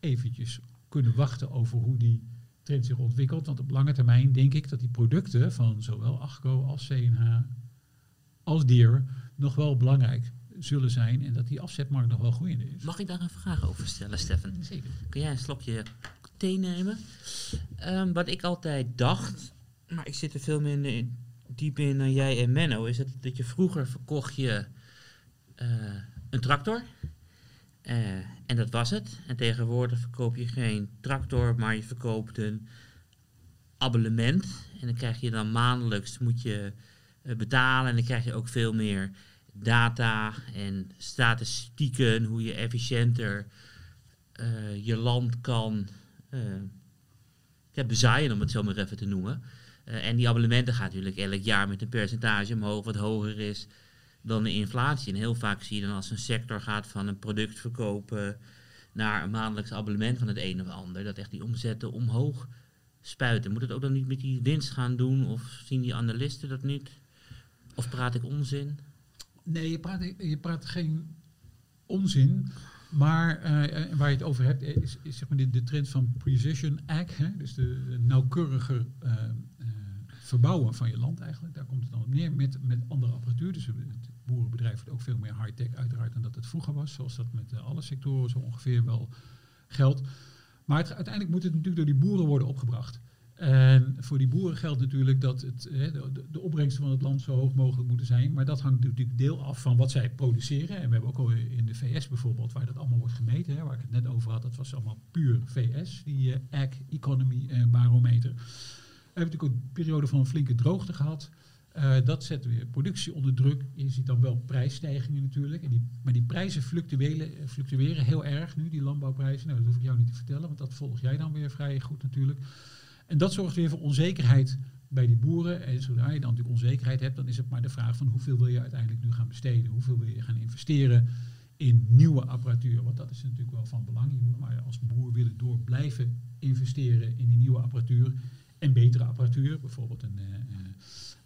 eventjes kunnen wachten over hoe die trend zich ontwikkelt. Want op lange termijn denk ik dat die producten van zowel Achco als CNH als Dier nog wel belangrijk zullen zijn en dat die afzetmarkt nog wel groeiende is. Mag ik daar een vraag over stellen, Stefan? Zeker. Kun jij een slokje thee nemen? Um, wat ik altijd dacht, maar ik zit er veel minder in, diep in dan jij en Menno, is het dat je vroeger verkocht je uh, een tractor. Uh, en dat was het. En tegenwoordig verkoop je geen tractor, maar je verkoopt een abonnement. En dan krijg je dan maandelijks moet je betalen. En dan krijg je ook veel meer data en statistieken. Hoe je efficiënter je land kan ja, bezaaien, om het zo maar even te noemen. Uh, en die abonnementen gaan natuurlijk elk jaar met een percentage omhoog wat hoger is dan de inflatie. En heel vaak zie je dan als een sector gaat van een product verkopen naar een maandelijks abonnement van het een of ander, dat echt die omzetten omhoog spuiten. Moet het ook dan niet met die winst gaan doen? Of zien die analisten dat niet? Of praat ik onzin? Nee, je praat, je praat geen onzin. Maar eh, waar je het over hebt, eh, is, zeg maar de, de trend van precision ag. Hè? Dus de, nauwkeuriger eh, eh, verbouwen van je land eigenlijk. Daar komt het dan op neer met, met andere apparatuur. Dus het boerenbedrijf wordt ook veel meer high-tech uiteraard dan dat het vroeger was. Zoals dat met eh, alle sectoren zo ongeveer wel geldt. Maar uiteindelijk moet het natuurlijk door die boeren worden opgebracht. En voor die boeren geldt natuurlijk dat het, hè, de, opbrengsten van het land zo hoog mogelijk moeten zijn. Maar dat hangt natuurlijk deel af van wat zij produceren. En we hebben ook al in de VS bijvoorbeeld, waar dat allemaal wordt gemeten, waar ik het net over had, dat was allemaal puur VS, die eh, Ag Economy eh, barometer. Hebben natuurlijk een periode van een flinke droogte gehad. Eh, dat zet weer productie onder druk. Je ziet dan wel prijsstijgingen natuurlijk. En die, maar die prijzen fluctueren, fluctueren heel erg nu, die landbouwprijzen. Nou, dat hoef ik jou niet te vertellen, want dat volg jij dan weer vrij goed natuurlijk. En dat zorgt weer voor onzekerheid bij die boeren. En zodra je dan natuurlijk onzekerheid hebt, dan is het maar de vraag van hoeveel wil je uiteindelijk nu gaan besteden? Hoeveel wil je gaan investeren in nieuwe apparatuur? Want dat is natuurlijk wel van belang. Je moet maar als boer willen door blijven investeren in die nieuwe apparatuur en betere apparatuur. Bijvoorbeeld een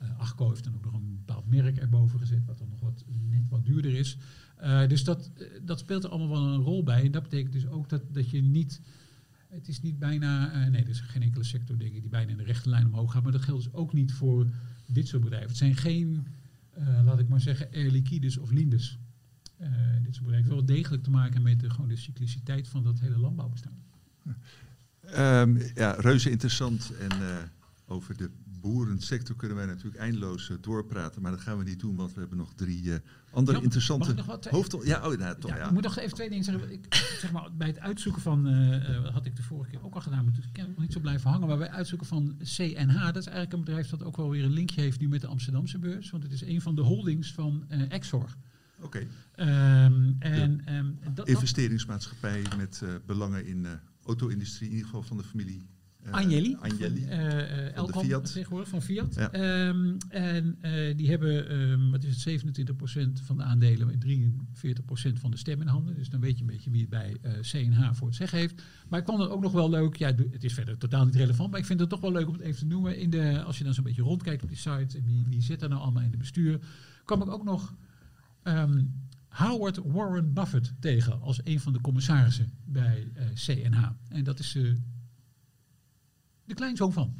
uh, heeft dan ook nog een bepaald merk erboven gezet, wat dan nog wat, net wat duurder is. Dus dat, dat speelt er allemaal wel een rol bij. En dat betekent dus ook dat, dat je niet het is niet bijna, nee, er is geen enkele sector denk die bijna in de rechte lijn omhoog gaat. Maar dat geldt dus ook niet voor dit soort bedrijven. Het zijn geen, laat ik maar zeggen, Air Liquides of Lindes. Dit soort bedrijven wel degelijk te maken met de, gewoon de cycliciteit van dat hele landbouwbestaan. Um, ja, reuze interessant. En over de boerensector kunnen wij natuurlijk eindeloos uh, doorpraten, maar dat gaan we niet doen, want we hebben nog drie uh, andere interessante hoofdrol. Ja, oh, toch, ja, ja. Ik moet nog even twee dingen zeggen. Ik, zeg maar, bij het uitzoeken van, had ik de vorige keer ook al gedaan, maar toen kan ik nog niet zo blijven hangen. Maar bij het uitzoeken van CNH, dat is eigenlijk een bedrijf dat ook wel weer een linkje heeft nu met de Amsterdamse beurs, want het is een van de holdings van Exor. Oké. Okay. Um, en, um, dat, Investeringsmaatschappij met belangen in auto-industrie, in ieder geval van de familie Uh, Agnelli, Agnelli. Van, uh, Elcom Fiat. tegenwoordig van Fiat. Ja. Um, en die hebben, um, wat is het, 27% van de aandelen en 43% van de stem in handen. Dus dan weet je een beetje wie het bij CNH voor het zeggen heeft. Maar ik vond het ook nog wel leuk, ja, het is verder totaal niet relevant, maar ik vind het toch wel leuk om het even te noemen. In de, als je dan zo'n beetje rondkijkt op die site, en wie, wie zit er nou allemaal in het bestuur, kwam ik ook nog um, Howard Warren Buffett tegen als een van de commissarissen bij CNH. En dat is de kleinzoon van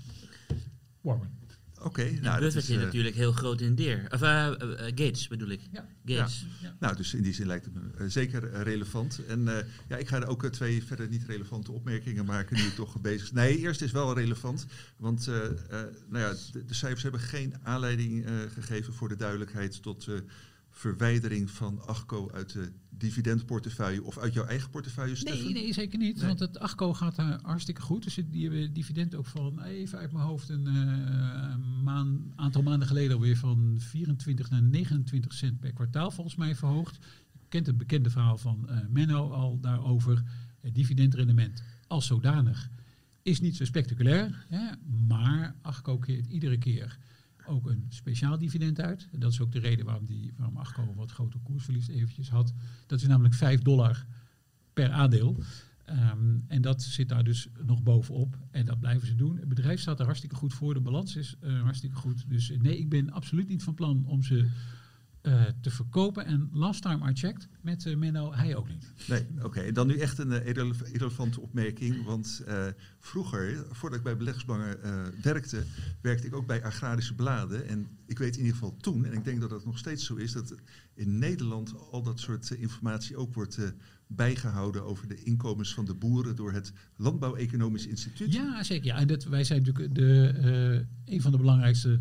Warren. Oké, okay, nou, dat is uh, natuurlijk heel groot in deer. Of uh, uh, Gates bedoel ik. Ja. Gates. Ja. Ja. Nou, dus in die zin lijkt het me zeker relevant. En ja, ik ga er ook twee verder niet relevante opmerkingen maken nu ik toch bezig Nee, eerst is wel relevant. Want nou ja, de, de, cijfers hebben geen aanleiding gegeven voor de duidelijkheid tot verwijdering van Achco uit de dividendportefeuille of uit jouw eigen portefeuille, Steffen? Nee, nee zeker niet. Nee. Want het Achco gaat uh, hartstikke goed. Dus die hebben dividend ook van, even uit mijn hoofd, een uh, maan, aantal maanden geleden alweer van 24 naar 29 cent per kwartaal volgens mij verhoogd. Je kent het bekende verhaal van uh, Menno al daarover. Het dividendrendement als zodanig is niet zo spectaculair, hè, maar Achco keert iedere keer ook een speciaal dividend uit. Dat is ook de reden waarom, die, waarom een wat groter koersverlies eventjes had. Dat is namelijk 5 dollar per aandeel. Um, en dat zit daar dus nog bovenop. En dat blijven ze doen. Het bedrijf staat er hartstikke goed voor. De balans is uh, hartstikke goed. Dus nee, ik ben absoluut niet van plan om ze uh, te verkopen. En last time I checked met uh, Menno, hij ook niet. Nee, oké. Okay. Dan nu echt een uh, irrelevante opmerking. Want vroeger, voordat ik bij beleggersbelangen werkte, werkte ik ook bij agrarische bladen. En ik weet in ieder geval toen, en ik denk dat dat nog steeds zo is, dat in Nederland al dat soort informatie ook wordt bijgehouden over de inkomens van de boeren door het Landbouw-Economisch Instituut. Ja, zeker. Ja. En dat, wij zijn natuurlijk de, een van de belangrijkste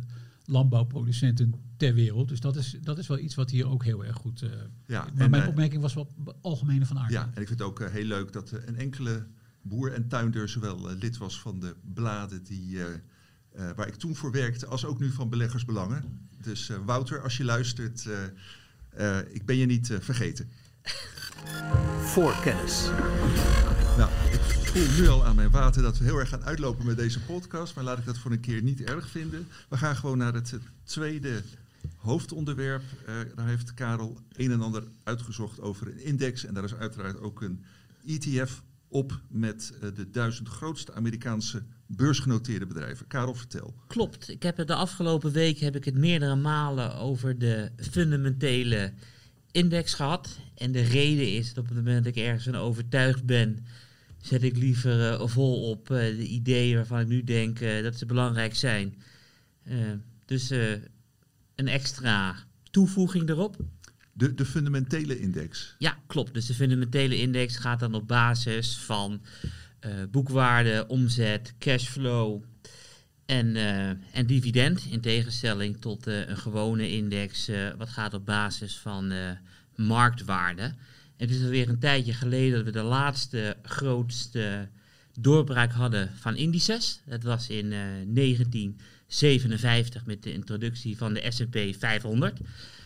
landbouwproducenten ter wereld. Dus dat is, dat is wel iets wat hier ook heel erg goed... Uh, ja, maar en, mijn uh, opmerking was wat algemene van aard. Ja, en ik vind het ook uh, heel leuk dat een enkele boer en tuinder zowel lid was van de bladen die, waar ik toen voor werkte, als ook nu van beleggersbelangen. Dus Wouter, als je luistert, ik ben je niet vergeten. Voorkennis. Nou, ik voel nu al aan mijn water dat we heel erg gaan uitlopen met deze podcast. Maar laat ik dat voor een keer niet erg vinden. We gaan gewoon naar het tweede hoofdonderwerp. Uh, daar heeft Karel een en ander uitgezocht over een index. En daar is uiteraard ook een ETF op met uh, de duizend grootste Amerikaanse beursgenoteerde bedrijven. Karel, vertel. Klopt. Ik heb het de afgelopen week heb ik het meerdere malen over de fundamentele index gehad. En de reden is dat op het moment dat ik ergens van overtuigd ben, zet ik liever uh, vol op uh, de ideeën waarvan ik nu denk uh, dat ze belangrijk zijn. dus een extra toevoeging erop. De, de fundamentele index. Ja, klopt. Dus de fundamentele index gaat dan op basis van boekwaarde, omzet, cashflow, en, uh, en dividend, in tegenstelling tot uh, een gewone index, uh, wat gaat op basis van marktwaarde. Het is alweer een tijdje geleden dat we de laatste grootste doorbraak hadden van indices. Dat was in 1957 met de introductie van de S&P 500.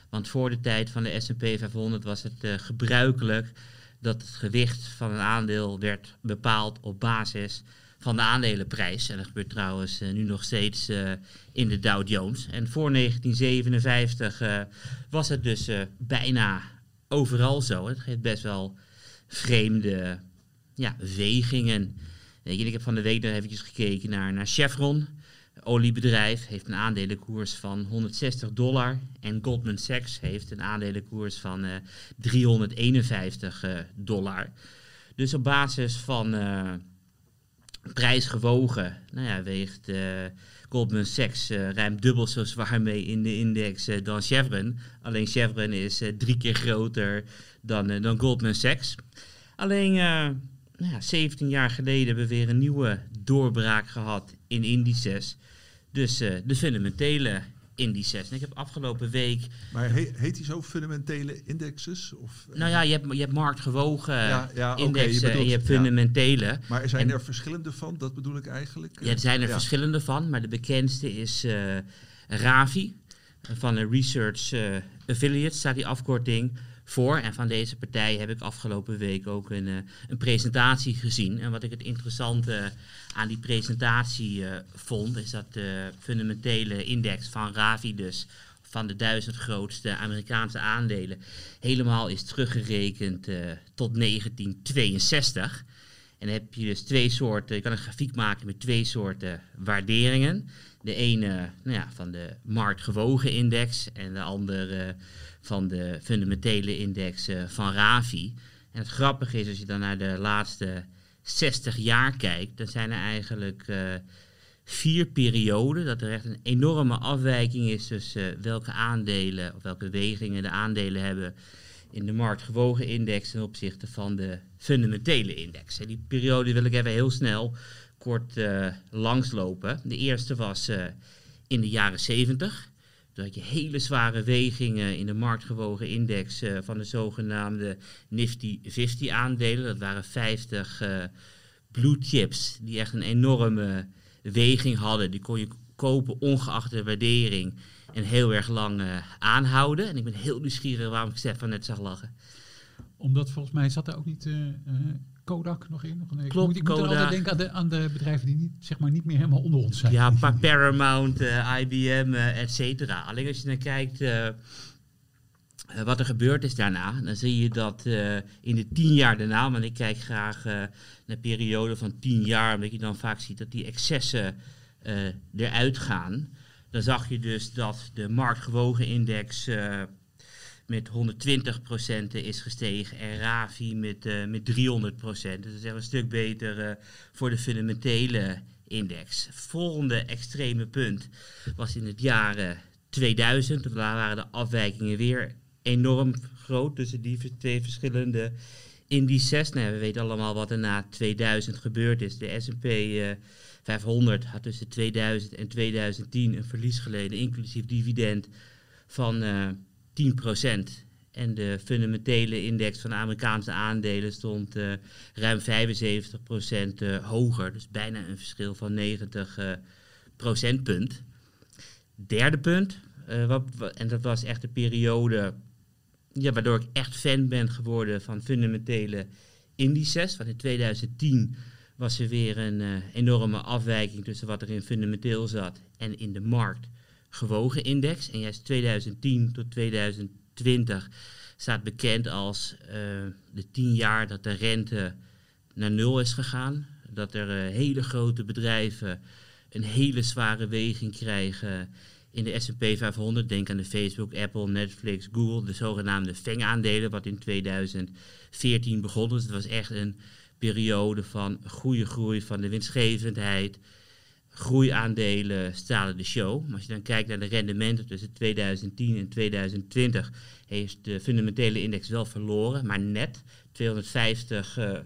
Want voor de tijd van de S&P 500 was het gebruikelijk dat het gewicht van een aandeel werd bepaald op basis van de aandelenprijs. En dat gebeurt trouwens uh, nu nog steeds uh, in de Dow Jones. En voor 1957 uh, eh, was het dus bijna overal zo. Het geeft best wel vreemde ja, wegingen. Ik heb van de week nog eventjes gekeken naar, naar Chevron. Oliebedrijf heeft een aandelenkoers van 160 dollar. En Goldman Sachs heeft een aandelenkoers van 351 dollar. Dus op basis van prijsgewogen. Nou ja, weegt uh, Goldman Sachs uh, ruim dubbel zo zwaar mee in de index uh, dan Chevron. Alleen Chevron is drie keer groter dan, dan Goldman Sachs. Alleen nou ja, 17 jaar geleden hebben we weer een nieuwe doorbraak gehad in indices. Dus de fundamentele indices. En ik heb afgelopen week. Maar heet, heet die zo fundamentele indexes? Of, nou ja, je hebt, je hebt marktgewogen ja, ja, indexen okay, je en je hebt fundamentele. Ja. Maar zijn er verschillende van? Dat bedoel ik eigenlijk. Ja, er zijn er verschillende van, maar de bekendste is uh, Ravi van de Research uh, Affiliates, staat die afkorting voor. En van deze partij heb ik afgelopen week ook een, uh, een presentatie gezien. En wat ik het interessante aan die presentatie uh, vond, is dat de fundamentele index van Ravi dus van de duizend grootste Amerikaanse aandelen helemaal is teruggerekend uh, tot 1962. En dan heb je dus twee soorten, je kan een grafiek maken met twee soorten waarderingen. De ene nou ja, van de marktgewogen index en de andere van de fundamentele index uh, van Ravi. En het grappige is, als je dan naar de laatste 60 jaar kijkt, dan zijn er eigenlijk uh, vier perioden dat er echt een enorme afwijking is tussen uh, welke aandelen of welke wegingen de aandelen hebben in de marktgewogen index ten opzichte van de fundamentele index. En die periode wil ik even heel snel kort langslopen. De eerste was in de jaren 70. Had je hele zware wegingen in de marktgewogen index uh, van de zogenaamde Nifty 50 aandelen. Dat waren 50 uh, eh, blue chips die echt een enorme weging hadden. Die kon je kopen ongeacht de waardering en heel erg lang uh, aanhouden. En ik ben heel nieuwsgierig waarom ik Stefan net zag lachen. Omdat volgens mij zat er ook niet Kodak nog in? Nog Klopt, ik moet, ik altijd denken aan de, aan de bedrijven die niet, zeg maar, niet meer helemaal onder ons zijn. Ja, Paramount, uh, IBM, uh, et cetera. Alleen als je dan kijkt uh, wat er gebeurd is daarna, dan zie je dat in de tien jaar daarna, want ik kijk graag naar een periode van tien jaar, omdat je dan vaak ziet dat die excessen eruit gaan. Dan zag je dus dat de marktgewogen index met 120% is gestegen en Ravi met, uh, met 300%. Dus dat is een stuk beter uh, voor de fundamentele index. Volgende extreme punt was in het jaar 2000. Daar waren de afwijkingen weer enorm groot tussen die twee verschillende indices. Nou, we weten allemaal wat er na 2000 gebeurd is. De S&P uh, 500 had tussen 2000 en 2010 een verlies geleden, inclusief dividend, van 10%. En de fundamentele index van Amerikaanse aandelen stond uh, ruim 75% uh, eh, hoger. Dus bijna een verschil van 90 uh, procentpunt. Derde punt, wat, en dat was echt de periode ja, waardoor ik echt fan ben geworden van fundamentele indices. Want in 2010 was er weer een enorme afwijking tussen wat er in fundamenteel zat en in de markt gewogen index. En juist 2010 tot 2020 staat bekend als uh, de tien jaar dat de rente naar nul is gegaan. Dat er uh, hele grote bedrijven een hele zware weging krijgen in de S&P 500. Denk aan de Facebook, Apple, Netflix, Google, de zogenaamde FANG-aandelen, wat in 2014 begon. Dus het was echt een periode van goede groei van de winstgevendheid. Groeiaandelen stalen de show. Maar als je dan kijkt naar de rendementen tussen 2010 en 2020, heeft de fundamentele index wel verloren, maar net 250 uh,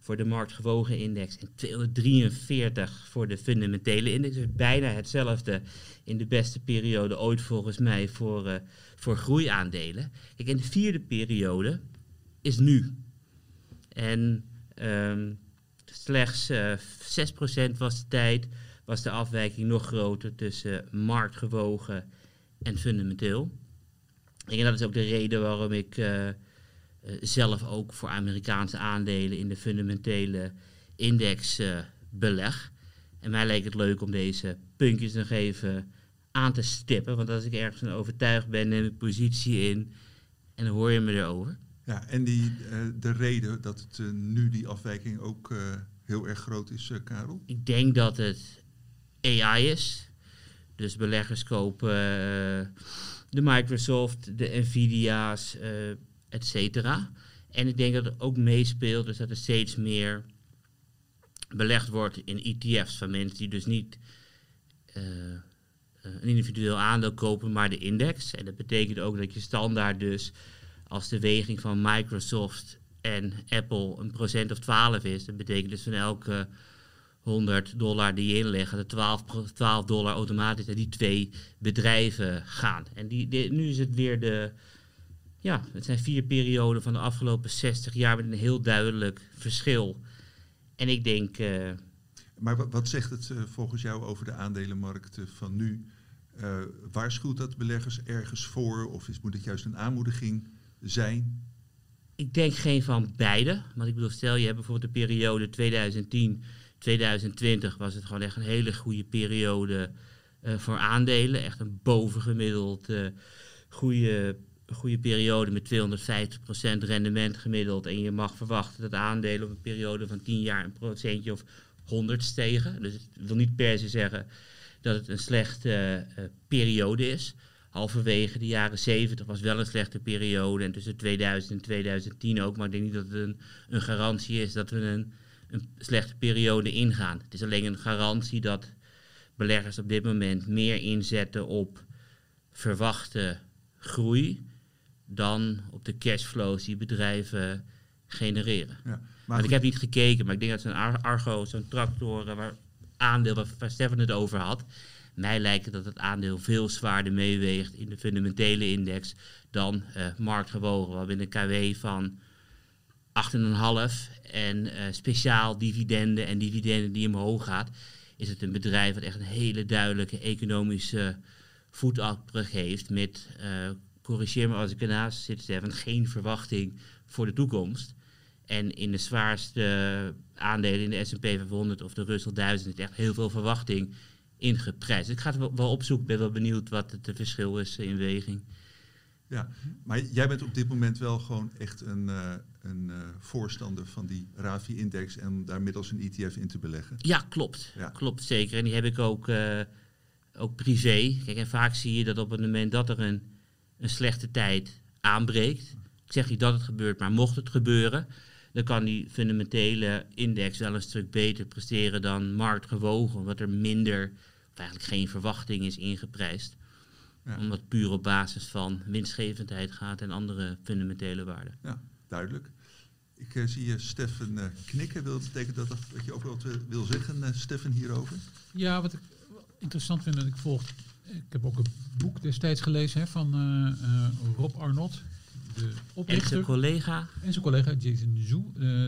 voor de marktgewogen index en 243 voor de fundamentele index. Dus bijna hetzelfde in de beste periode ooit volgens mij voor, uh, voor groeiaandelen. Kijk, en de vierde periode is nu. En um, slechts uh, 6% was de tijd, was de afwijking nog groter tussen marktgewogen en fundamenteel. En dat is ook de reden waarom ik uh, uh, zelf ook voor Amerikaanse aandelen in de fundamentele index uh, beleg. En mij leek het leuk om deze puntjes nog even aan te stippen. Want als ik ergens van overtuigd ben, neem ik positie in en dan hoor je me erover. Ja, en die, uh, de reden dat het nu die afwijking ook heel erg groot is, Karel? Ik denk dat het AI is. Dus beleggers kopen de Microsoft, de Nvidia's, et cetera. En ik denk dat het ook meespeelt, dus dat er steeds meer belegd wordt in ETF's van mensen die dus niet een individueel aandeel kopen, maar de index. En dat betekent ook dat je standaard dus als de weging van Microsoft en Apple een procent of 12 is, dat betekent dus van elke 100 dollar die je inlegt, dat 12, 12 dollar automatisch naar die twee bedrijven gaan. En die, die, nu is het weer de, ja, het zijn vier perioden van de afgelopen 60 jaar met een heel duidelijk verschil. En ik denk. Uh, maar wat, zegt het uh, volgens jou over de aandelenmarkt van nu? Uh, waarschuwt dat beleggers ergens voor? Of is, moet het juist een aanmoediging zijn? Ik denk geen van beide. Want ik bedoel, stel je hebt bijvoorbeeld de periode 2010, 2020 was het gewoon echt een hele goede periode uh, voor aandelen. Echt een bovengemiddeld uh, goede, goede periode met 250% rendement gemiddeld. En je mag verwachten dat aandelen op een periode van 10 jaar een procentje of 100 stegen. Dus het wil niet per se zeggen dat het een slechte uh, periode is halverwege de jaren 70 was wel een slechte periode. En tussen 2000 en 2010 ook. Maar ik denk niet dat het een, een garantie is dat we een, een slechte periode ingaan. Het is alleen een garantie dat beleggers op dit moment meer inzetten op verwachte groei dan op de cashflows die bedrijven genereren. Ja, maar ik heb niet gekeken, maar ik denk dat zo'n Argo, zo'n tractor, waar aandeel waar, Stefan het over had, mij lijkt dat het aandeel veel zwaarder meeweegt in de fundamentele index dan uh, marktgewogen. We hebben een KW van 8,5 en uh, speciaal dividenden en dividenden die omhoog gaat, is het een bedrijf dat echt een hele duidelijke economische voetafdruk heeft met, uh, corrigeer me als ik ernaast zit, Stefan, geen verwachting voor de toekomst. En in de zwaarste aandelen in de S&P 500 of de Russell 1000 is echt heel veel verwachting ingeprijsd. Ik ga het wel, wel opzoeken, ben wel benieuwd wat het verschil is in weging. Ja, maar jij bent op dit moment wel gewoon echt een, uh, een uh, voorstander van die RAVI-index en daar middels een ETF in te beleggen. Ja, klopt. Ja. Klopt, zeker. En die heb ik ook, uh, ook privé. Kijk, en vaak zie je dat op het moment dat er een, een slechte tijd aanbreekt, ik zeg niet dat het gebeurt, maar mocht het gebeuren, dan kan die fundamentele index wel een stuk beter presteren dan marktgewogen, omdat er minder of eigenlijk geen verwachting is ingeprijsd. Ja. Omdat het puur op basis van winstgevendheid gaat en andere fundamentele waarden. Ja, duidelijk. Ik uh, zie je Stefan uh, knikken. Wil dat betekent dat, dat je ook wat wil zeggen, uh, Stefan, hierover? Ja, wat ik interessant vind, dat ik volg. Ik heb ook een boek destijds gelezen hè, van Rob Arnott. De oprichter. En zijn collega. En zijn collega Jason Zhu,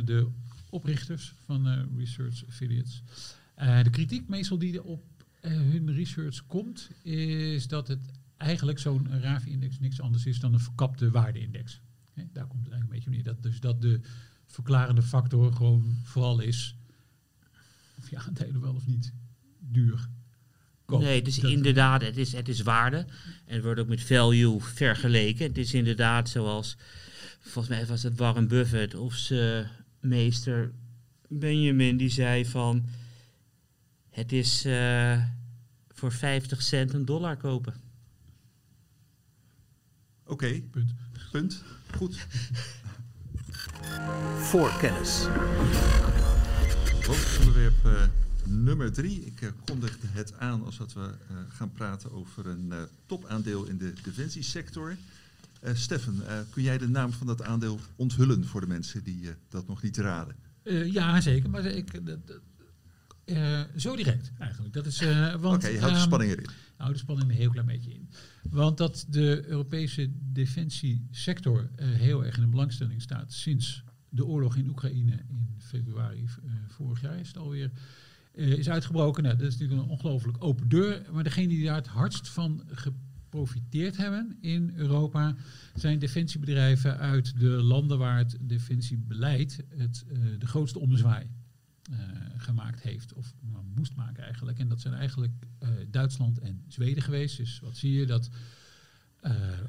de oprichters van Research Affiliates. de kritiek meestal die op hun research komt, is dat het eigenlijk zo'n RAVI-index niks anders is dan een verkapte waardeindex. He, daar komt het eigenlijk een beetje neer. Dat, dus dat de verklarende factor gewoon vooral is of je aandelen wel of niet duur kopen. Nee, dus inderdaad, het is, het is waarde. En het wordt ook met value vergeleken. Het is inderdaad zoals, volgens mij was het Warren Buffett of zijn meester Benjamin, die zei van het is uh, voor 50 cent een dollar kopen. Oké, Punt. punt. Goed. Voorkennis. Hoofdonderwerp eh, nummer drie. Ik uh, kondigde het aan als dat we uh, gaan praten over een uh, topaandeel in de defensiesector. Steffen, kun jij de naam van dat aandeel onthullen voor de mensen die dat nog niet raden? ja, zeker. Maar ik, zo direct eigenlijk. Dat is, Oké, okay, je houdt de spanning erin. Nou, de spanning er een heel klein beetje in. Want dat de Europese defensiesector heel erg in de belangstelling staat sinds de oorlog in Oekraïne in februari vorig jaar is het alweer is uitgebroken. Nou, dat is natuurlijk een ongelooflijk open deur. Maar degene die daar het hardst van geprofiteerd hebben in Europa zijn defensiebedrijven uit de landen waar het defensiebeleid het, de grootste ommezwaai gemaakt heeft. Of moest maken eigenlijk. En dat zijn eigenlijk Duitsland en Zweden geweest. Dus wat zie je? Dat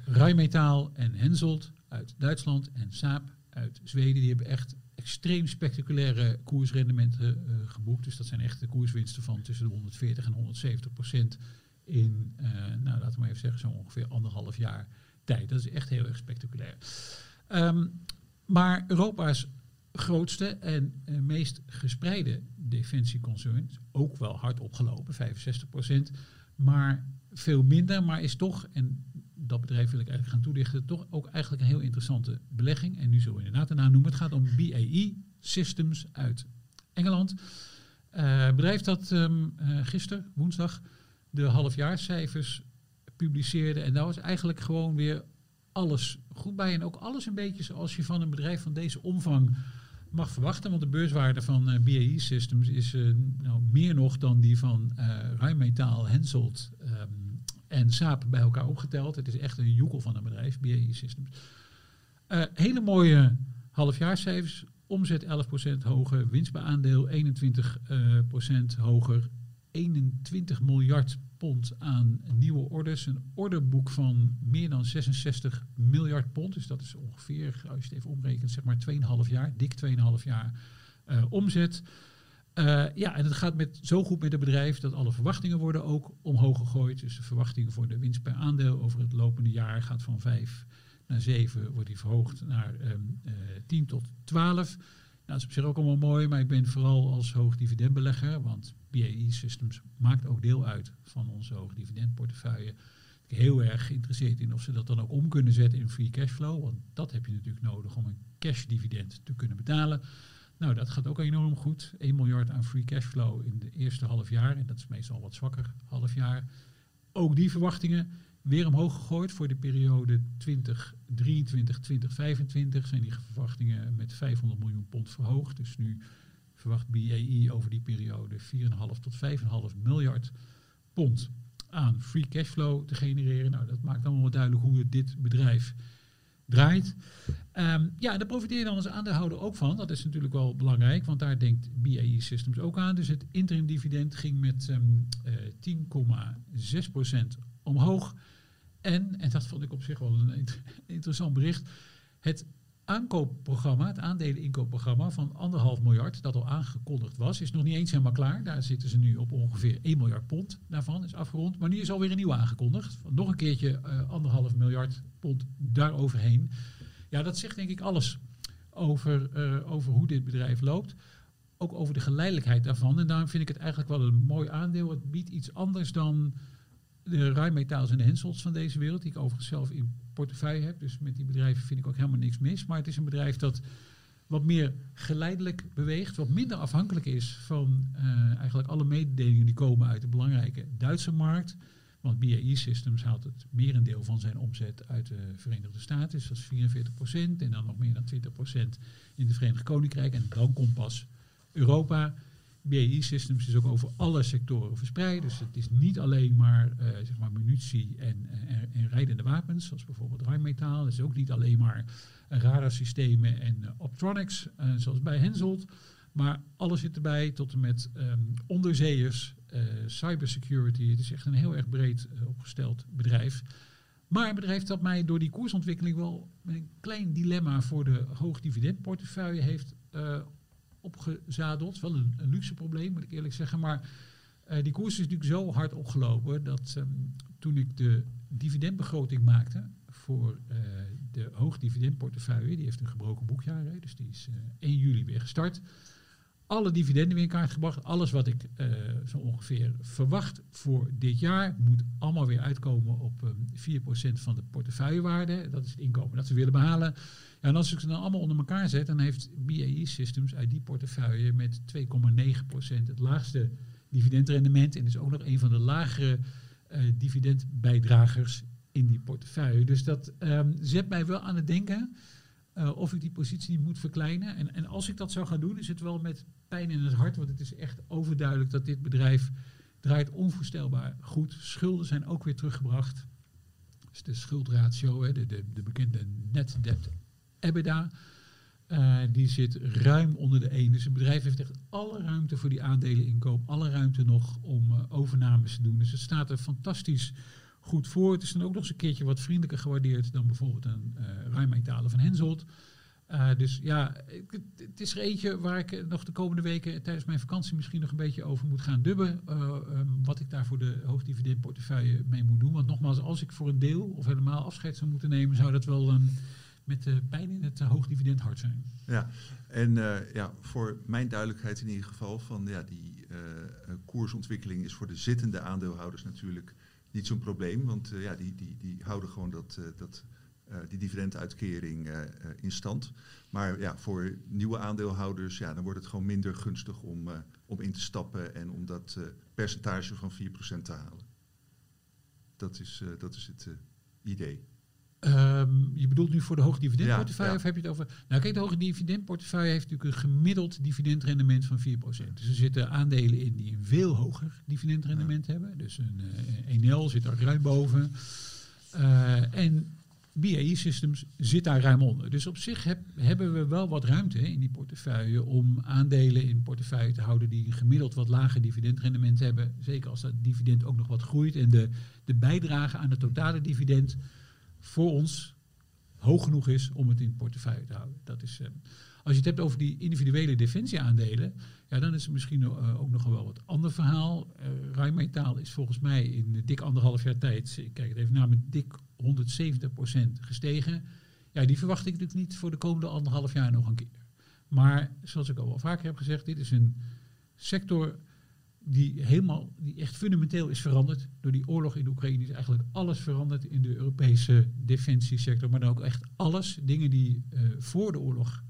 Rijmetaal en Henselt uit Duitsland en Saab uit Zweden. Die hebben echt extreem spectaculaire koersrendementen uh, geboekt. Dus dat zijn echt de koerswinsten van tussen de 140 en 170 procent in, uh, nou laten we maar even zeggen, zo ongeveer anderhalf jaar tijd. Dat is echt heel erg spectaculair. Um, maar Europa's grootste en uh, meest gespreide defensieconcern, ook wel hard opgelopen, 65 procent, maar veel minder, maar is toch, en dat bedrijf wil ik eigenlijk gaan toelichten, toch ook eigenlijk een heel interessante belegging. En nu zullen we inderdaad de naam noemen. Het gaat om BAE Systems uit Engeland. Uh, bedrijf dat um, gisteren, woensdag, de halfjaarscijfers publiceerde. En daar was eigenlijk gewoon weer alles goed bij. En ook alles een beetje zoals je van een bedrijf van deze omvang mag verwachten. Want de beurswaarde van uh, BAE Systems is nou, meer nog dan die van uh, Henselt, um, en Saap bij elkaar opgeteld. Het is echt een joekel van een bedrijf, BAE Systems. Hele mooie halfjaarscijfers. Omzet 11% hoger, winst bij aandeel 21% uh, hoger. 21 miljard pond aan nieuwe orders. Een orderboek van meer dan 66 miljard pond. Dus dat is ongeveer, als je het even omrekent, zeg maar 2,5 jaar, dik 2,5 jaar uh, omzet. Uh, ja, en het gaat met, zo goed met het bedrijf dat alle verwachtingen worden ook omhoog gegooid. Dus de verwachting voor de winst per aandeel over het lopende jaar gaat van 5 naar 7, wordt die verhoogd naar um, uh, 10 tot 12. Nou, dat is op zich ook allemaal mooi, maar ik ben vooral als hoogdividendbelegger, want BAE Systems maakt ook deel uit van onze hoogdividendportefeuille. Heel erg geïnteresseerd in of ze dat dan ook om kunnen zetten in free cashflow, want dat heb je natuurlijk nodig om een cash dividend te kunnen betalen. Nou, dat gaat ook enorm goed. 1 miljard aan free cashflow in de eerste half jaar. En dat is meestal wat zwakker half jaar. Ook die verwachtingen weer omhoog gegooid voor de periode 2023, 2025 zijn die verwachtingen met 500 miljoen pond verhoogd. Dus nu verwacht BAE over die periode 4,5 tot 5,5 miljard pond aan free cashflow te genereren. Nou, dat maakt allemaal duidelijk hoe dit bedrijf draait. Um, ja, daar profiteer dan als aandeelhouder ook van. Dat is natuurlijk wel belangrijk, want daar denkt BAE Systems ook aan. Dus het interim dividend ging met um, uh, 10,6% omhoog. En, en dat vond ik op zich wel een interessant bericht, het aankoopprogramma, het aandeleninkoopprogramma van anderhalf miljard, dat al aangekondigd was, is nog niet eens helemaal klaar. Daar zitten ze nu op ongeveer 1 miljard pond daarvan, is afgerond. Maar nu is alweer een nieuwe aangekondigd. Nog een keertje uh, anderhalf miljard pond daaroverheen. Ja, dat zegt denk ik alles over, uh, over hoe dit bedrijf loopt. Ook over de geleidelijkheid daarvan. En daarom vind ik het eigenlijk wel een mooi aandeel. Het biedt iets anders dan de Rijnmetaals en de Henselts van deze wereld, die ik overigens zelf in portefeuille heb. Dus met die bedrijven vind ik ook helemaal niks mis. Maar het is een bedrijf dat wat meer geleidelijk beweegt, wat minder afhankelijk is van uh, eigenlijk alle mededelingen die komen uit de belangrijke Duitse markt. Want BAE Systems haalt het merendeel van zijn omzet uit de Verenigde Staten, dus dat is 44 procent. En dan nog meer dan 20 procent in het Verenigd Koninkrijk. En dan komt pas Europa. BAE Systems is ook over alle sectoren verspreid. Dus het is niet alleen maar, uh, zeg maar munitie en, en, en, rijdende wapens, zoals bijvoorbeeld Rijnmetaal. Het is ook niet alleen maar radarsystemen en uh, optronics, uh, zoals bij Henselt. Maar alles zit erbij, tot en met um, onderzeeërs, cybersecurity. Het is echt een heel erg breed opgesteld bedrijf. Maar een bedrijf dat mij door die koersontwikkeling wel een klein dilemma voor de hoogdividendportefeuille heeft opgezadeld. Wel een, luxe probleem, moet ik eerlijk zeggen. Maar uh, die koers is natuurlijk zo hard opgelopen dat um, toen ik de dividendbegroting maakte voor uh, de hoogdividendportefeuille. Die heeft een gebroken boekjaar, dus die is 1 juli weer gestart alle dividenden weer in kaart gebracht. Alles wat ik uh, zo ongeveer verwacht voor dit jaar moet allemaal weer uitkomen op um, ehm, 4% van de portefeuillewaarde. Dat is het inkomen dat we willen behalen. Ja, en als ik ze dan allemaal onder elkaar zet, dan heeft BAE Systems uit die portefeuille met 2,9% het laagste dividendrendement. En is ook nog een van de lagere uh, dividendbijdragers in die portefeuille. Dus dat um, zet mij wel aan het denken. Uh, of ik die positie moet verkleinen. En, en als ik dat zou gaan doen, is het wel met pijn in het hart. Want het is echt overduidelijk dat dit bedrijf draait onvoorstelbaar goed. Schulden zijn ook weer teruggebracht. Dus de schuldratio, hè, de, de, de bekende net debt EBITDA, uh, die zit ruim onder de 1. Dus het bedrijf heeft echt alle ruimte voor die aandeleninkoop. Alle ruimte nog om uh, overnames te doen. Dus het staat er fantastisch goed voor. Het is dan ook nog eens een keertje wat vriendelijker gewaardeerd dan bijvoorbeeld een uh, Rijnmetalen van Henselt. Uh, dus ja, het is er eentje waar ik nog de komende weken tijdens mijn vakantie misschien nog een beetje over moet gaan dubben. Um, wat ik daar voor de hoogdividendportefeuille mee moet doen. Want nogmaals, als ik voor een deel of helemaal afscheid zou moeten nemen, zou dat wel um, met de pijn in het hoogdividend hard zijn. Ja, en ja, voor mijn duidelijkheid in ieder geval van ja, die koersontwikkeling is voor de zittende aandeelhouders natuurlijk niet zo'n probleem, want uh, ja, die, die, die houden gewoon dat, uh, dat, uh, die dividenduitkering in stand. Maar ja, voor nieuwe aandeelhouders, ja, dan wordt het gewoon minder gunstig om, om in te stappen en om dat percentage van 4% te halen. Dat is, dat is het idee. Um, je bedoelt nu voor de hoogdividendportefeuille ja, ja. of heb je het over... Nou kijk, de hoogdividendportefeuille heeft natuurlijk een gemiddeld dividendrendement van 4%. Dus er zitten aandelen in die een veel hoger dividendrendement ja. hebben. Dus een uh, Enel zit daar ruim boven. Uh, en BAE Systems zit daar ruim onder. Dus op zich heb, hebben we wel wat ruimte in die portefeuille om aandelen in portefeuille te houden die een gemiddeld wat lager dividendrendement hebben. Zeker als dat dividend ook nog wat groeit en de, de bijdrage aan het totale dividend voor ons hoog genoeg is om het in portefeuille te houden. Dat is, uh, als je het hebt over die individuele defensieaandelen, ja, dan is het misschien uh, ook nog wel wat ander verhaal. Uh, Rijnmetaal is volgens mij in dik anderhalf jaar tijd, ik kijk het even naar, met dik 170% gestegen. Ja, die verwacht ik natuurlijk niet voor de komende anderhalf jaar nog een keer. Maar zoals ik al wel vaker heb gezegd, dit is een sector die helemaal, die echt fundamenteel is veranderd door die oorlog in Oekraïne. Is eigenlijk alles veranderd in de Europese defensiesector, maar dan ook echt alles. Dingen die uh, voor de oorlog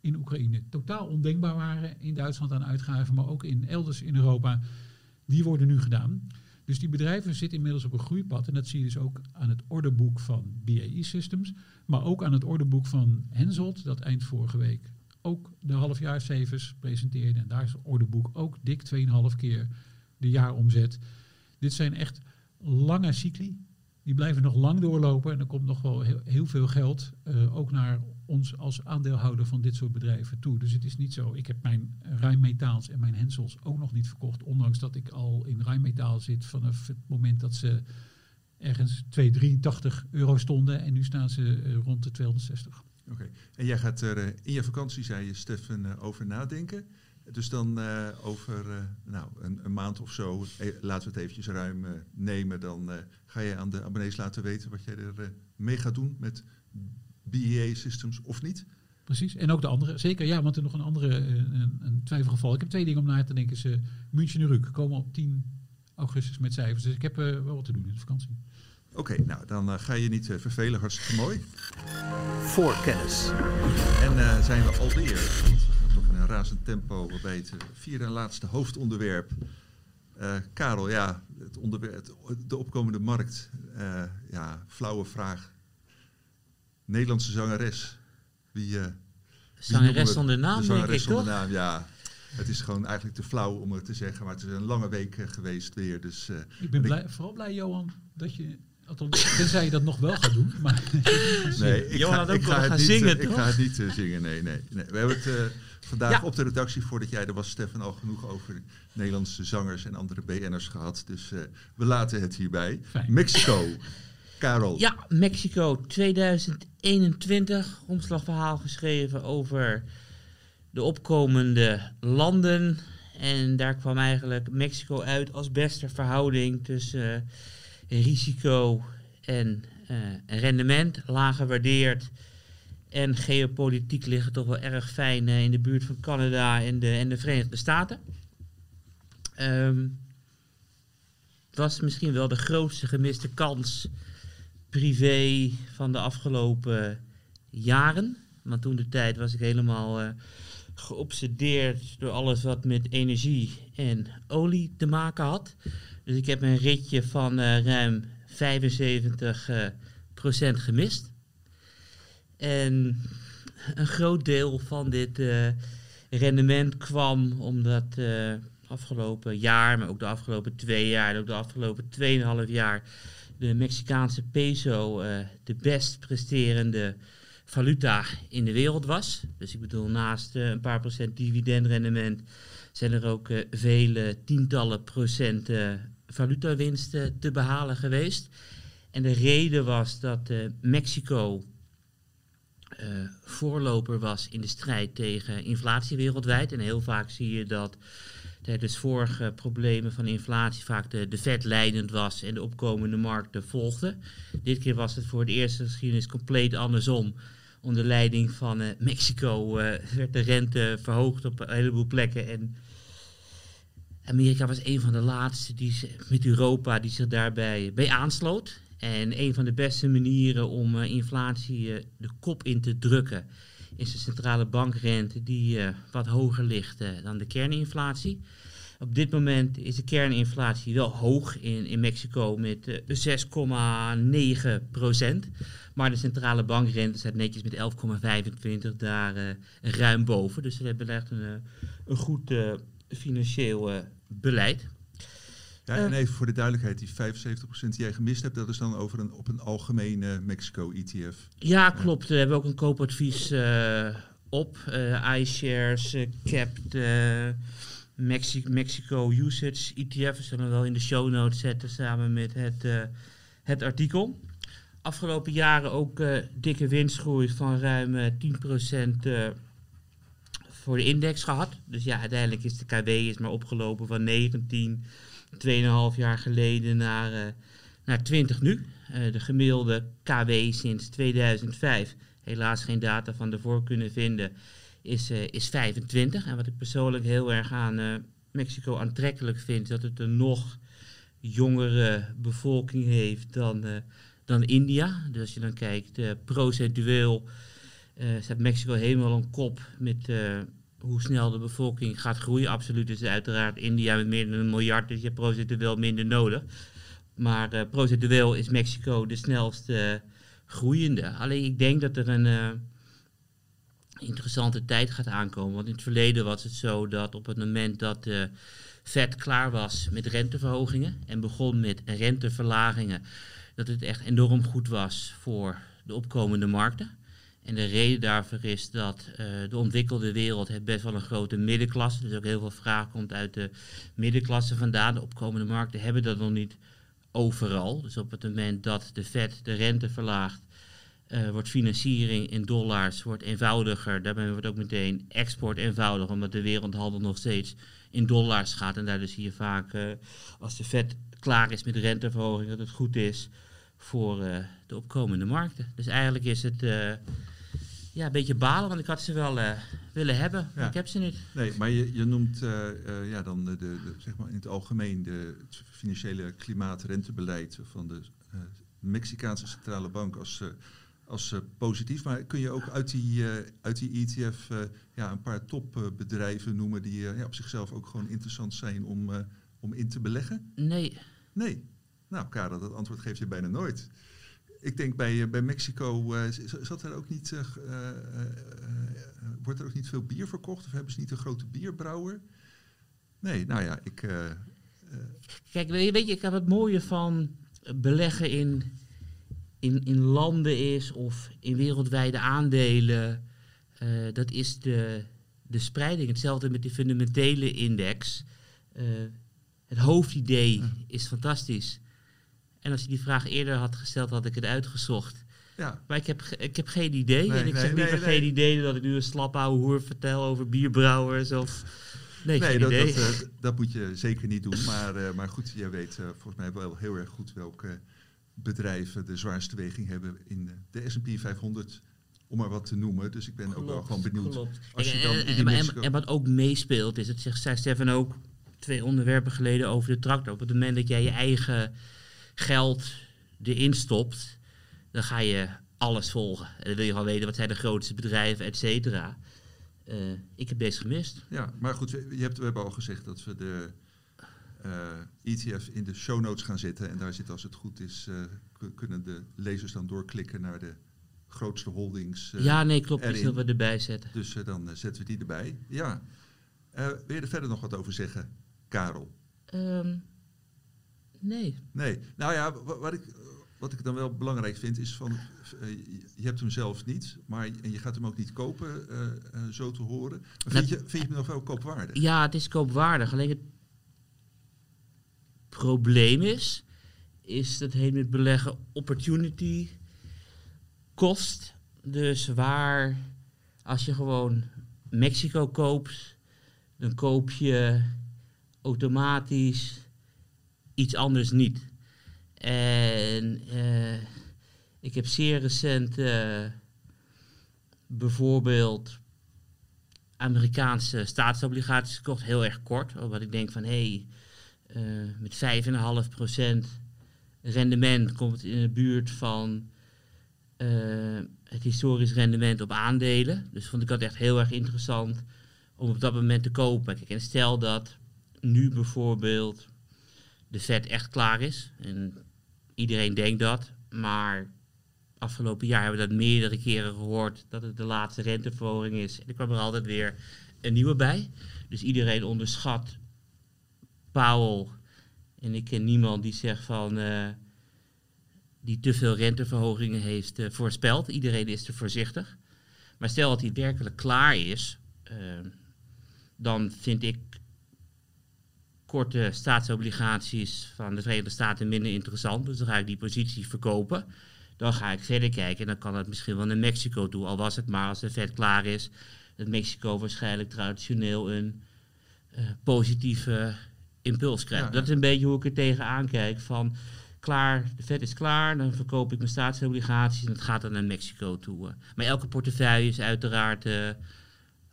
in Oekraïne totaal ondenkbaar waren in Duitsland aan uitgaven, maar ook in elders in Europa, die worden nu gedaan. Dus die bedrijven zitten inmiddels op een groeipad. En dat zie je dus ook aan het orderboek van BAE Systems. Maar ook aan het orderboek van Hensoldt, dat eind vorige week ook de halfjaarscijfers presenteerde. En daar is het orderboek ook dik 2,5 keer de jaaromzet. Dit zijn echt lange cycli. Die blijven nog lang doorlopen. En er komt nog wel heel, veel geld uh, ook naar ons als aandeelhouder van dit soort bedrijven toe. Dus het is niet zo. Ik heb mijn Rijnmetaals en mijn Hensels ook nog niet verkocht. Ondanks dat ik al in Rijnmetaal zit vanaf het moment dat ze ergens 283 euro stonden. En nu staan ze uh, rond de 260. Oké, en jij gaat er uh, in je vakantie, zei je, Stefan, uh, over nadenken. Dus dan uh, over nou, een, een, maand of zo, laten we het eventjes ruim nemen. Dan ga je aan de abonnees laten weten wat jij er mee gaat doen met BEA Systems of niet. Precies, en ook de andere. Zeker, ja, want er nog een andere een, een twijfelgeval. Ik heb twee dingen om naar te denken. Ze, München en Ruk komen op 10 augustus met cijfers. Dus ik heb wel wat te doen in de vakantie. Oké, okay, nou dan uh, ga je niet uh, vervelen, hartstikke mooi. Voorkennis. En uh, zijn we alweer, want we gaan toch in een razend tempo bij het vierde en laatste hoofdonderwerp. Karel, ja, het onderwerp, de opkomende markt. ja, flauwe vraag. Nederlandse zangeres. Wie, zangeres zonder naam, zangeres denk ik, zonder toch? naam, ja. Het is gewoon eigenlijk te flauw om het te zeggen, maar het is een lange week geweest weer. Dus, ik ben blij, ik, vooral blij, Johan, dat je Tenzij je dat nog wel gaat doen. Maar nee, ik Johan ga, had ook ik wel ga gaan het niet, zingen, Ik toch? ga het niet uh, zingen, nee, nee, nee. We hebben het uh, vandaag Ja. op de redactie, voordat jij er was, Stefan, al genoeg over Nederlandse zangers en andere BN'ers gehad. Dus uh, we laten het hierbij. Fijn. Mexico. Karel. Ja, Mexico 2021. Omslagverhaal geschreven over de opkomende landen. En daar kwam eigenlijk Mexico uit als beste verhouding tussen eh, risico en eh, rendement, laag gewaardeerd. En geopolitiek liggen toch wel erg fijn eh, in de buurt van Canada en de, en de Verenigde Staten. Het was misschien wel de grootste gemiste kans privé van de afgelopen jaren. Want toen de tijd was ik helemaal eh, geobsedeerd door alles wat met energie en olie te maken had. Dus ik heb een ritje van eh, ruim 75 eh, procent gemist. En een groot deel van dit eh, rendement kwam omdat afgelopen jaar, maar ook de afgelopen twee jaar ook de afgelopen 2,5 jaar de Mexicaanse peso de best presterende valuta in de wereld was. Dus ik bedoel, naast een paar procent dividendrendement zijn er ook vele tientallen procent eh, valutawinsten te behalen geweest. En de reden was dat eh, Mexico eh, voorloper was in de strijd tegen inflatie wereldwijd. En heel vaak zie je dat tijdens vorige problemen van inflatie vaak de, de Fed leidend was en de opkomende markten volgden. Dit keer was het voor de eerste geschiedenis compleet andersom. Onder leiding van eh, Mexico werd de rente verhoogd op een heleboel plekken. En Amerika was een van de laatste die met Europa die zich daarbij bij aansloot. En een van de beste manieren om eh, inflatie eh, de kop in te drukken is de centrale bankrente die eh, wat hoger ligt dan de kerninflatie. Op dit moment is de kerninflatie wel hoog in, in Mexico met eh, 6,9 procent. Maar de centrale bankrente staat netjes met 11,25 daar ruim boven. Dus we hebben echt een, een goed financieel beleid. Ja, en even voor de duidelijkheid, die 75% die jij gemist hebt, dat is dan over een, op een algemene Mexico E ETF. Ja, klopt. We hebben ook een koopadvies eh, op. eh iShares, eh, capped, eh, Mexi- Mexico Usage ETF. We zullen wel in de show notes zetten samen met het, eh, het artikel. Afgelopen jaren ook eh, dikke winstgroei van ruim eh, 10% eh, voor de index gehad. Dus ja, uiteindelijk is de KW is maar opgelopen van 19, 2,5 jaar geleden naar, eh, naar 20 nu. Eh, de gemiddelde KW sinds 2005, helaas geen data van ervoor kunnen vinden, is, eh, is 25. En wat ik persoonlijk heel erg aan Mexico aantrekkelijk vind, is dat het een nog jongere bevolking heeft dan, dan India. Dus als je dan kijkt, procentueel eh, staat Mexico helemaal op kop met hoe snel de bevolking gaat groeien. Absoluut is uiteraard India met meer dan een miljard, dus je hebt procentueel minder nodig. Maar eh, procentueel is Mexico de snelste groeiende. Alleen ik denk dat er een eh, interessante tijd gaat aankomen. Want in het verleden was het zo dat op het moment dat de Fed klaar was met renteverhogingen en begon met renteverlagingen, dat het echt enorm goed was voor de opkomende markten. En de reden daarvoor is dat eh, de ontwikkelde wereld heeft best wel een grote middenklasse. Dus ook heel veel vraag komt uit de middenklasse vandaan. De opkomende markten hebben dat nog niet overal. Dus op het moment dat de Fed de rente verlaagt, eh, wordt financiering in dollars wordt eenvoudiger. Daarbij wordt ook meteen export eenvoudiger, omdat de wereldhandel nog steeds in dollars gaat. En daardoor zie je vaak, eh, als de Fed klaar is met renteverhoging, dat het goed is voor de opkomende markten. Dus eigenlijk is het ja, een beetje balen, want ik had ze wel eh, willen hebben, maar Ja. ik heb ze niet. Nee, maar je, je noemt eh, eh, ja, dan de, de, zeg maar in het algemeen de, het financiële klimaatrentebeleid van de Mexicaanse centrale bank als, als positief. Maar kun je ook uit die, uit die ETF ja, een paar topbedrijven noemen die ja, op zichzelf ook gewoon interessant zijn om, om in te beleggen? Nee, Nee. Nou, Karel, dat antwoord geef je bijna nooit. Ik denk bij, eh, bij Mexico, eh, zat er ook niet, eh, wordt er ook niet veel bier verkocht? Of hebben ze niet een grote bierbrouwer? Nee, nou ja, ik... Kijk, weet je, ik heb het mooie van beleggen in, in, in landen is of in wereldwijde aandelen. dat is de, de spreiding. Hetzelfde met die fundamentele index. Het hoofdidee is fantastisch. En als je die vraag eerder had gesteld, had ik het uitgezocht. ja, Maar ik heb, ik heb geen idee. Nee, en ik nee, zeg liever nee, geen idee dat ik nu een slap ouwe hoer vertel over bierbrouwers of... Nee, nee, geen dat, idee. dat, eh, dat moet je zeker niet doen. Maar, eh, maar goed, jij weet eh, volgens mij wel heel erg goed welke bedrijven de zwaarste weging hebben in de, de S&P 500, om maar wat te noemen. Dus ik ben ook wel gewoon benieuwd. Klopt. Als je En- dan en, en, en, Mexico- en wat ook meespeelt is, dat zegt, zei Stefan ook twee onderwerpen geleden over de tractor. Op het moment dat jij je eigen geld erin stopt, dan ga je alles volgen. En dan wil je gewoon weten wat zijn de grootste bedrijven, et cetera. Eh, ik heb deze gemist. Ja, maar goed, we, je hebt, we hebben al gezegd dat we de eh, ETF in de show notes gaan zetten. En daar zit, als het goed is, eh, kunnen de lezers dan doorklikken naar de grootste holdings. eh, ja, nee, klopt. Die zullen we erbij zetten. Dus dan zetten we die erbij. Ja. Eh, wil je er verder nog wat over zeggen, Karel? Ehm, nee. Nee. Nou ja, wa- wat ik, wat ik dan wel belangrijk vind is van, eh, je- hebt hem zelf niet, maar je- en je gaat hem ook niet kopen, eh, eh, zo te horen. Maar vind, je, vind je hem nog wel koopwaardig? Ja, het is koopwaardig. Alleen het probleem is, is dat heet met beleggen opportunity kost. Dus waar, als je gewoon Mexico koopt, dan koop je automatisch iets anders niet. En eh, ik heb zeer recent eh, bijvoorbeeld Amerikaanse staatsobligaties gekocht, heel erg kort. Wat ik denk van, hé, hey, uh, met 5,5% rendement komt het in de buurt van het historisch rendement op aandelen. Dus vond ik dat echt heel erg interessant om op dat moment te kopen. Kijk, en stel dat nu bijvoorbeeld de vet echt klaar is. En iedereen denkt dat, maar afgelopen jaar hebben we dat meerdere keren gehoord dat het de laatste renteverhoging is. En er kwam er altijd weer een nieuwe bij. Dus iedereen onderschat Powell. En ik ken niemand die zegt van uh, die te veel renteverhogingen heeft uh, voorspeld. Iedereen is te voorzichtig. Maar stel dat hij werkelijk klaar is, uh, dan vind ik korte staatsobligaties van de Verenigde Staten minder interessant. Dus dan ga ik die positie verkopen. Dan ga ik verder kijken en dan kan het misschien wel naar Mexico toe. Al was het maar als de vet klaar is, dat Mexico waarschijnlijk traditioneel een uh, positieve impuls krijgt. Ja, dat is een beetje hoe ik er tegenaan kijk. Van klaar, de vet is klaar, dan verkoop ik mijn staatsobligaties en het gaat dan naar Mexico toe. Maar elke portefeuille is uiteraard uh,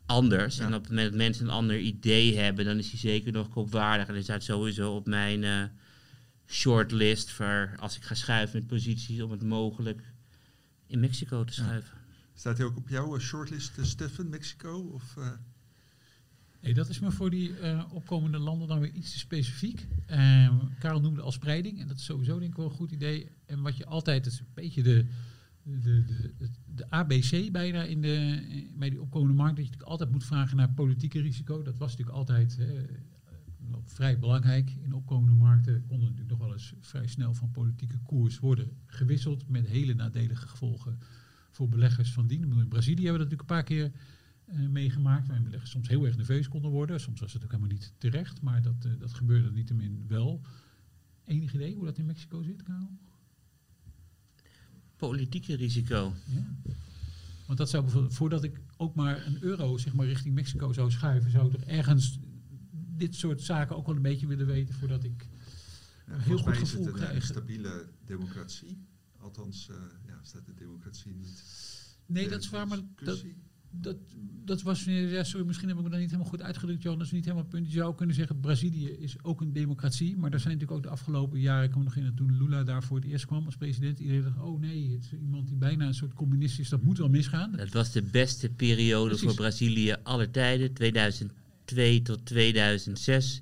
anders. Ja. En op het moment dat mensen een ander idee hebben, dan is die zeker nog koopwaardig. En dan staat sowieso op mijn uh, shortlist voor als ik ga schuiven met posities om het mogelijk in Mexico te schuiven. Ja. Staat hij ook op jouw shortlist, uh, Stefan, Mexico? Of, uh... Nee, dat is maar voor die uh, opkomende landen dan weer iets te specifiek. Uh, Karel noemde al spreiding en dat is sowieso denk ik wel een goed idee. En wat je altijd, het is een beetje de, de, de, ABC bijna in de, bij die opkomende markt, dat je natuurlijk altijd moet vragen naar politieke risico. Dat was natuurlijk altijd uh, vrij belangrijk. In opkomende markten kon er natuurlijk nog wel eens vrij snel van politieke koers worden gewisseld met hele nadelige gevolgen voor beleggers van dien. In Brazilië hebben we dat natuurlijk een paar keer uh, meegemaakt, waarin beleggers soms heel erg nerveus konden worden. Soms was het ook helemaal niet terecht, maar dat, dat gebeurde niettemin wel. Enig idee hoe dat in Mexico zit, Karel? Politieke risico. Ja. Want dat zou bijvoorbeeld, voordat ik ook maar een euro zeg maar, richting Mexico zou schuiven, zou ik toch ergens dit soort zaken ook wel een beetje willen weten voordat ik ja, een heel goed mij gevoel is het een, krijg. een stabiele democratie. Althans, uh, ja, staat de democratie niet. Nee, dat is waar, maar dat, dat, dat was, ja, sorry, misschien heb ik me dat niet helemaal goed uitgedrukt, Johan. Dat is niet helemaal het punt. Je zou kunnen zeggen, Brazilië is ook een democratie. Maar er zijn natuurlijk ook de afgelopen jaren, ik kom nog in dat toen Lula daar voor het eerst kwam als president. Iedereen dacht, oh nee, het is iemand die bijna een soort communist is. Dat moet wel misgaan. Het was de beste periode Precies. voor Brazilië aller tijden, 2002 tot 2006.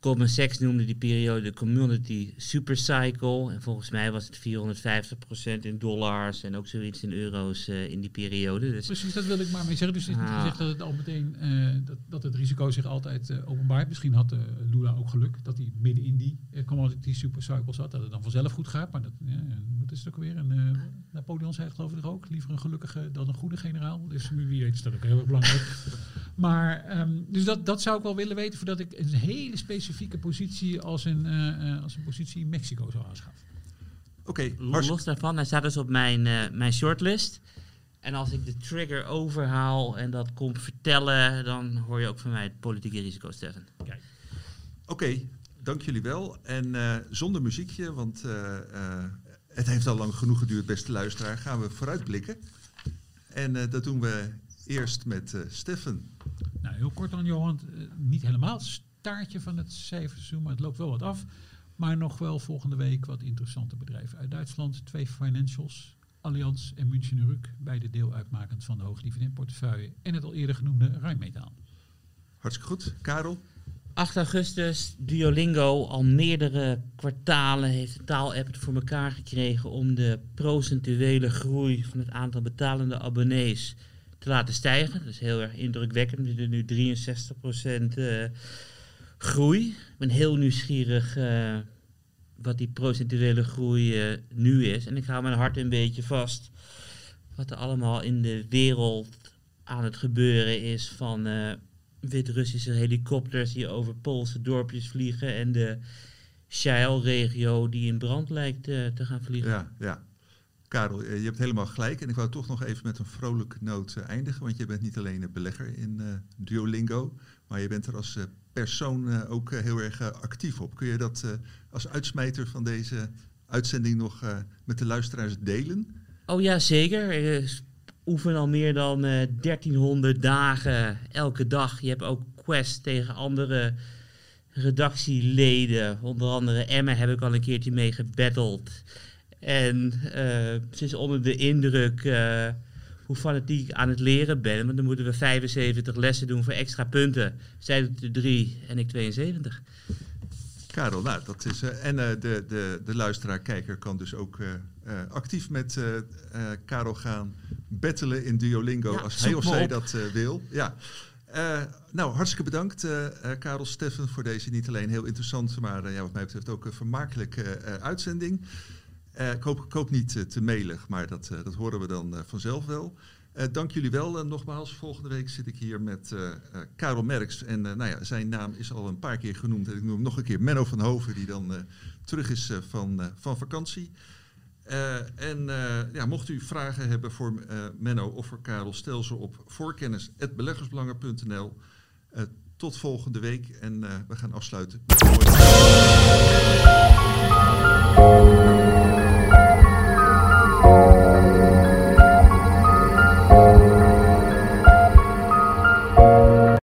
Goldman Sachs noemde die periode de community supercycle. En volgens mij was het 450% in dollars en ook zoiets in euro's uh, in die periode. Dus Precies, dat wil ik maar mee zeggen. Dus het is niet ah. gezegd dat het al meteen uh, dat, dat het risico zich altijd uh, openbaart. Misschien had Lula ook geluk dat hij midden in die commodity supercycle zat. Dat het dan vanzelf goed gaat. Maar dat, dat is ook weer een. Napoleon zei het geloof ik ook. Liever een gelukkige dan een goede generaal. Dus wie weet is dat ook heel erg belangrijk. maar um, dus dat, dat zou ik wel willen weten voordat ik een hele specifieke positie als een, uh, als een positie in Mexico zou aanschaffen. Oké, okay, los daarvan, hij staat dus op mijn, uh, mijn shortlist. En als ik de trigger overhaal en dat kom vertellen, dan hoor je ook van mij het politieke risico, Stefan. Oké, okay, dank jullie wel. En uh, zonder muziekje, want Het heeft al lang genoeg geduurd, beste luisteraar. Gaan we vooruitblikken. En eh, dat doen we eerst met uh, Steffen. Nou, heel kort dan, Johan. Uh, niet helemaal staartje van het cijferseizoen, maar het loopt wel wat af. Maar nog wel volgende week wat interessante bedrijven uit Duitsland. Twee financials, Allianz en München Ruk. Beide deel uitmakend van de hoogdividendportefeuille. En het al eerder genoemde Rijnmetaal. Hartstikke goed. Karel? 8 augustus, Duolingo al meerdere kwartalen heeft de taalapp het voor elkaar gekregen om de procentuele groei van het aantal betalende abonnees te laten stijgen. Dat is heel erg indrukwekkend. We zitten nu 63% uh, groei. Ik ben heel nieuwsgierig uh, wat die procentuele groei uh, nu is. En ik hou mijn hart een beetje vast wat er allemaal in de wereld aan het gebeuren is van Wit-Russische helikopters die over Poolse dorpjes vliegen en de Shail-regio die in brand lijkt te gaan vliegen. Ja, ja. Karel, je hebt helemaal gelijk. En ik wou toch nog even met een vrolijke noot eindigen. Want je bent niet alleen een belegger in Duolingo, maar je bent er als persoon ook heel erg actief op. Kun je dat als uitsmijter van deze uitzending nog met de luisteraars delen? Oh ja, zeker oefen al meer dan uh, 1300 dagen elke dag. Je hebt ook quest tegen andere redactieleden. Onder andere Emma heb ik al een keertje mee gebatteld. En uh, ze is onder de indruk hoe fanatiek ik aan het leren ben. Want dan moeten we 75 lessen doen voor extra punten. Zij doet er drie en ik 72. Karel, nou, dat is. Uh, en uh, de, de, de luisteraar-kijker kan dus ook uh, actief met Karel gaan battelen in Duolingo ja, als hij of zij dat wil. Ja. nou, hartstikke bedankt, Karel Steffen, voor deze niet alleen heel interessante, maar ja, wat mij betreft ook een vermakelijke uitzending. Ik, hoop, ik hoop niet te melig, maar dat, dat horen we dan vanzelf wel. Uh, dank jullie wel uh, nogmaals. Volgende week zit ik hier met uh, Karel Merks. En nou ja, zijn naam is al een paar keer genoemd. En ik noem hem nog een keer Menno van Hoven, die dan terug is van, van vakantie. en ja, mocht u vragen hebben voor Menno of voor Karel, stel ze op voorkennis.beleggersbelangen.nl. tot volgende week en we gaan afsluiten.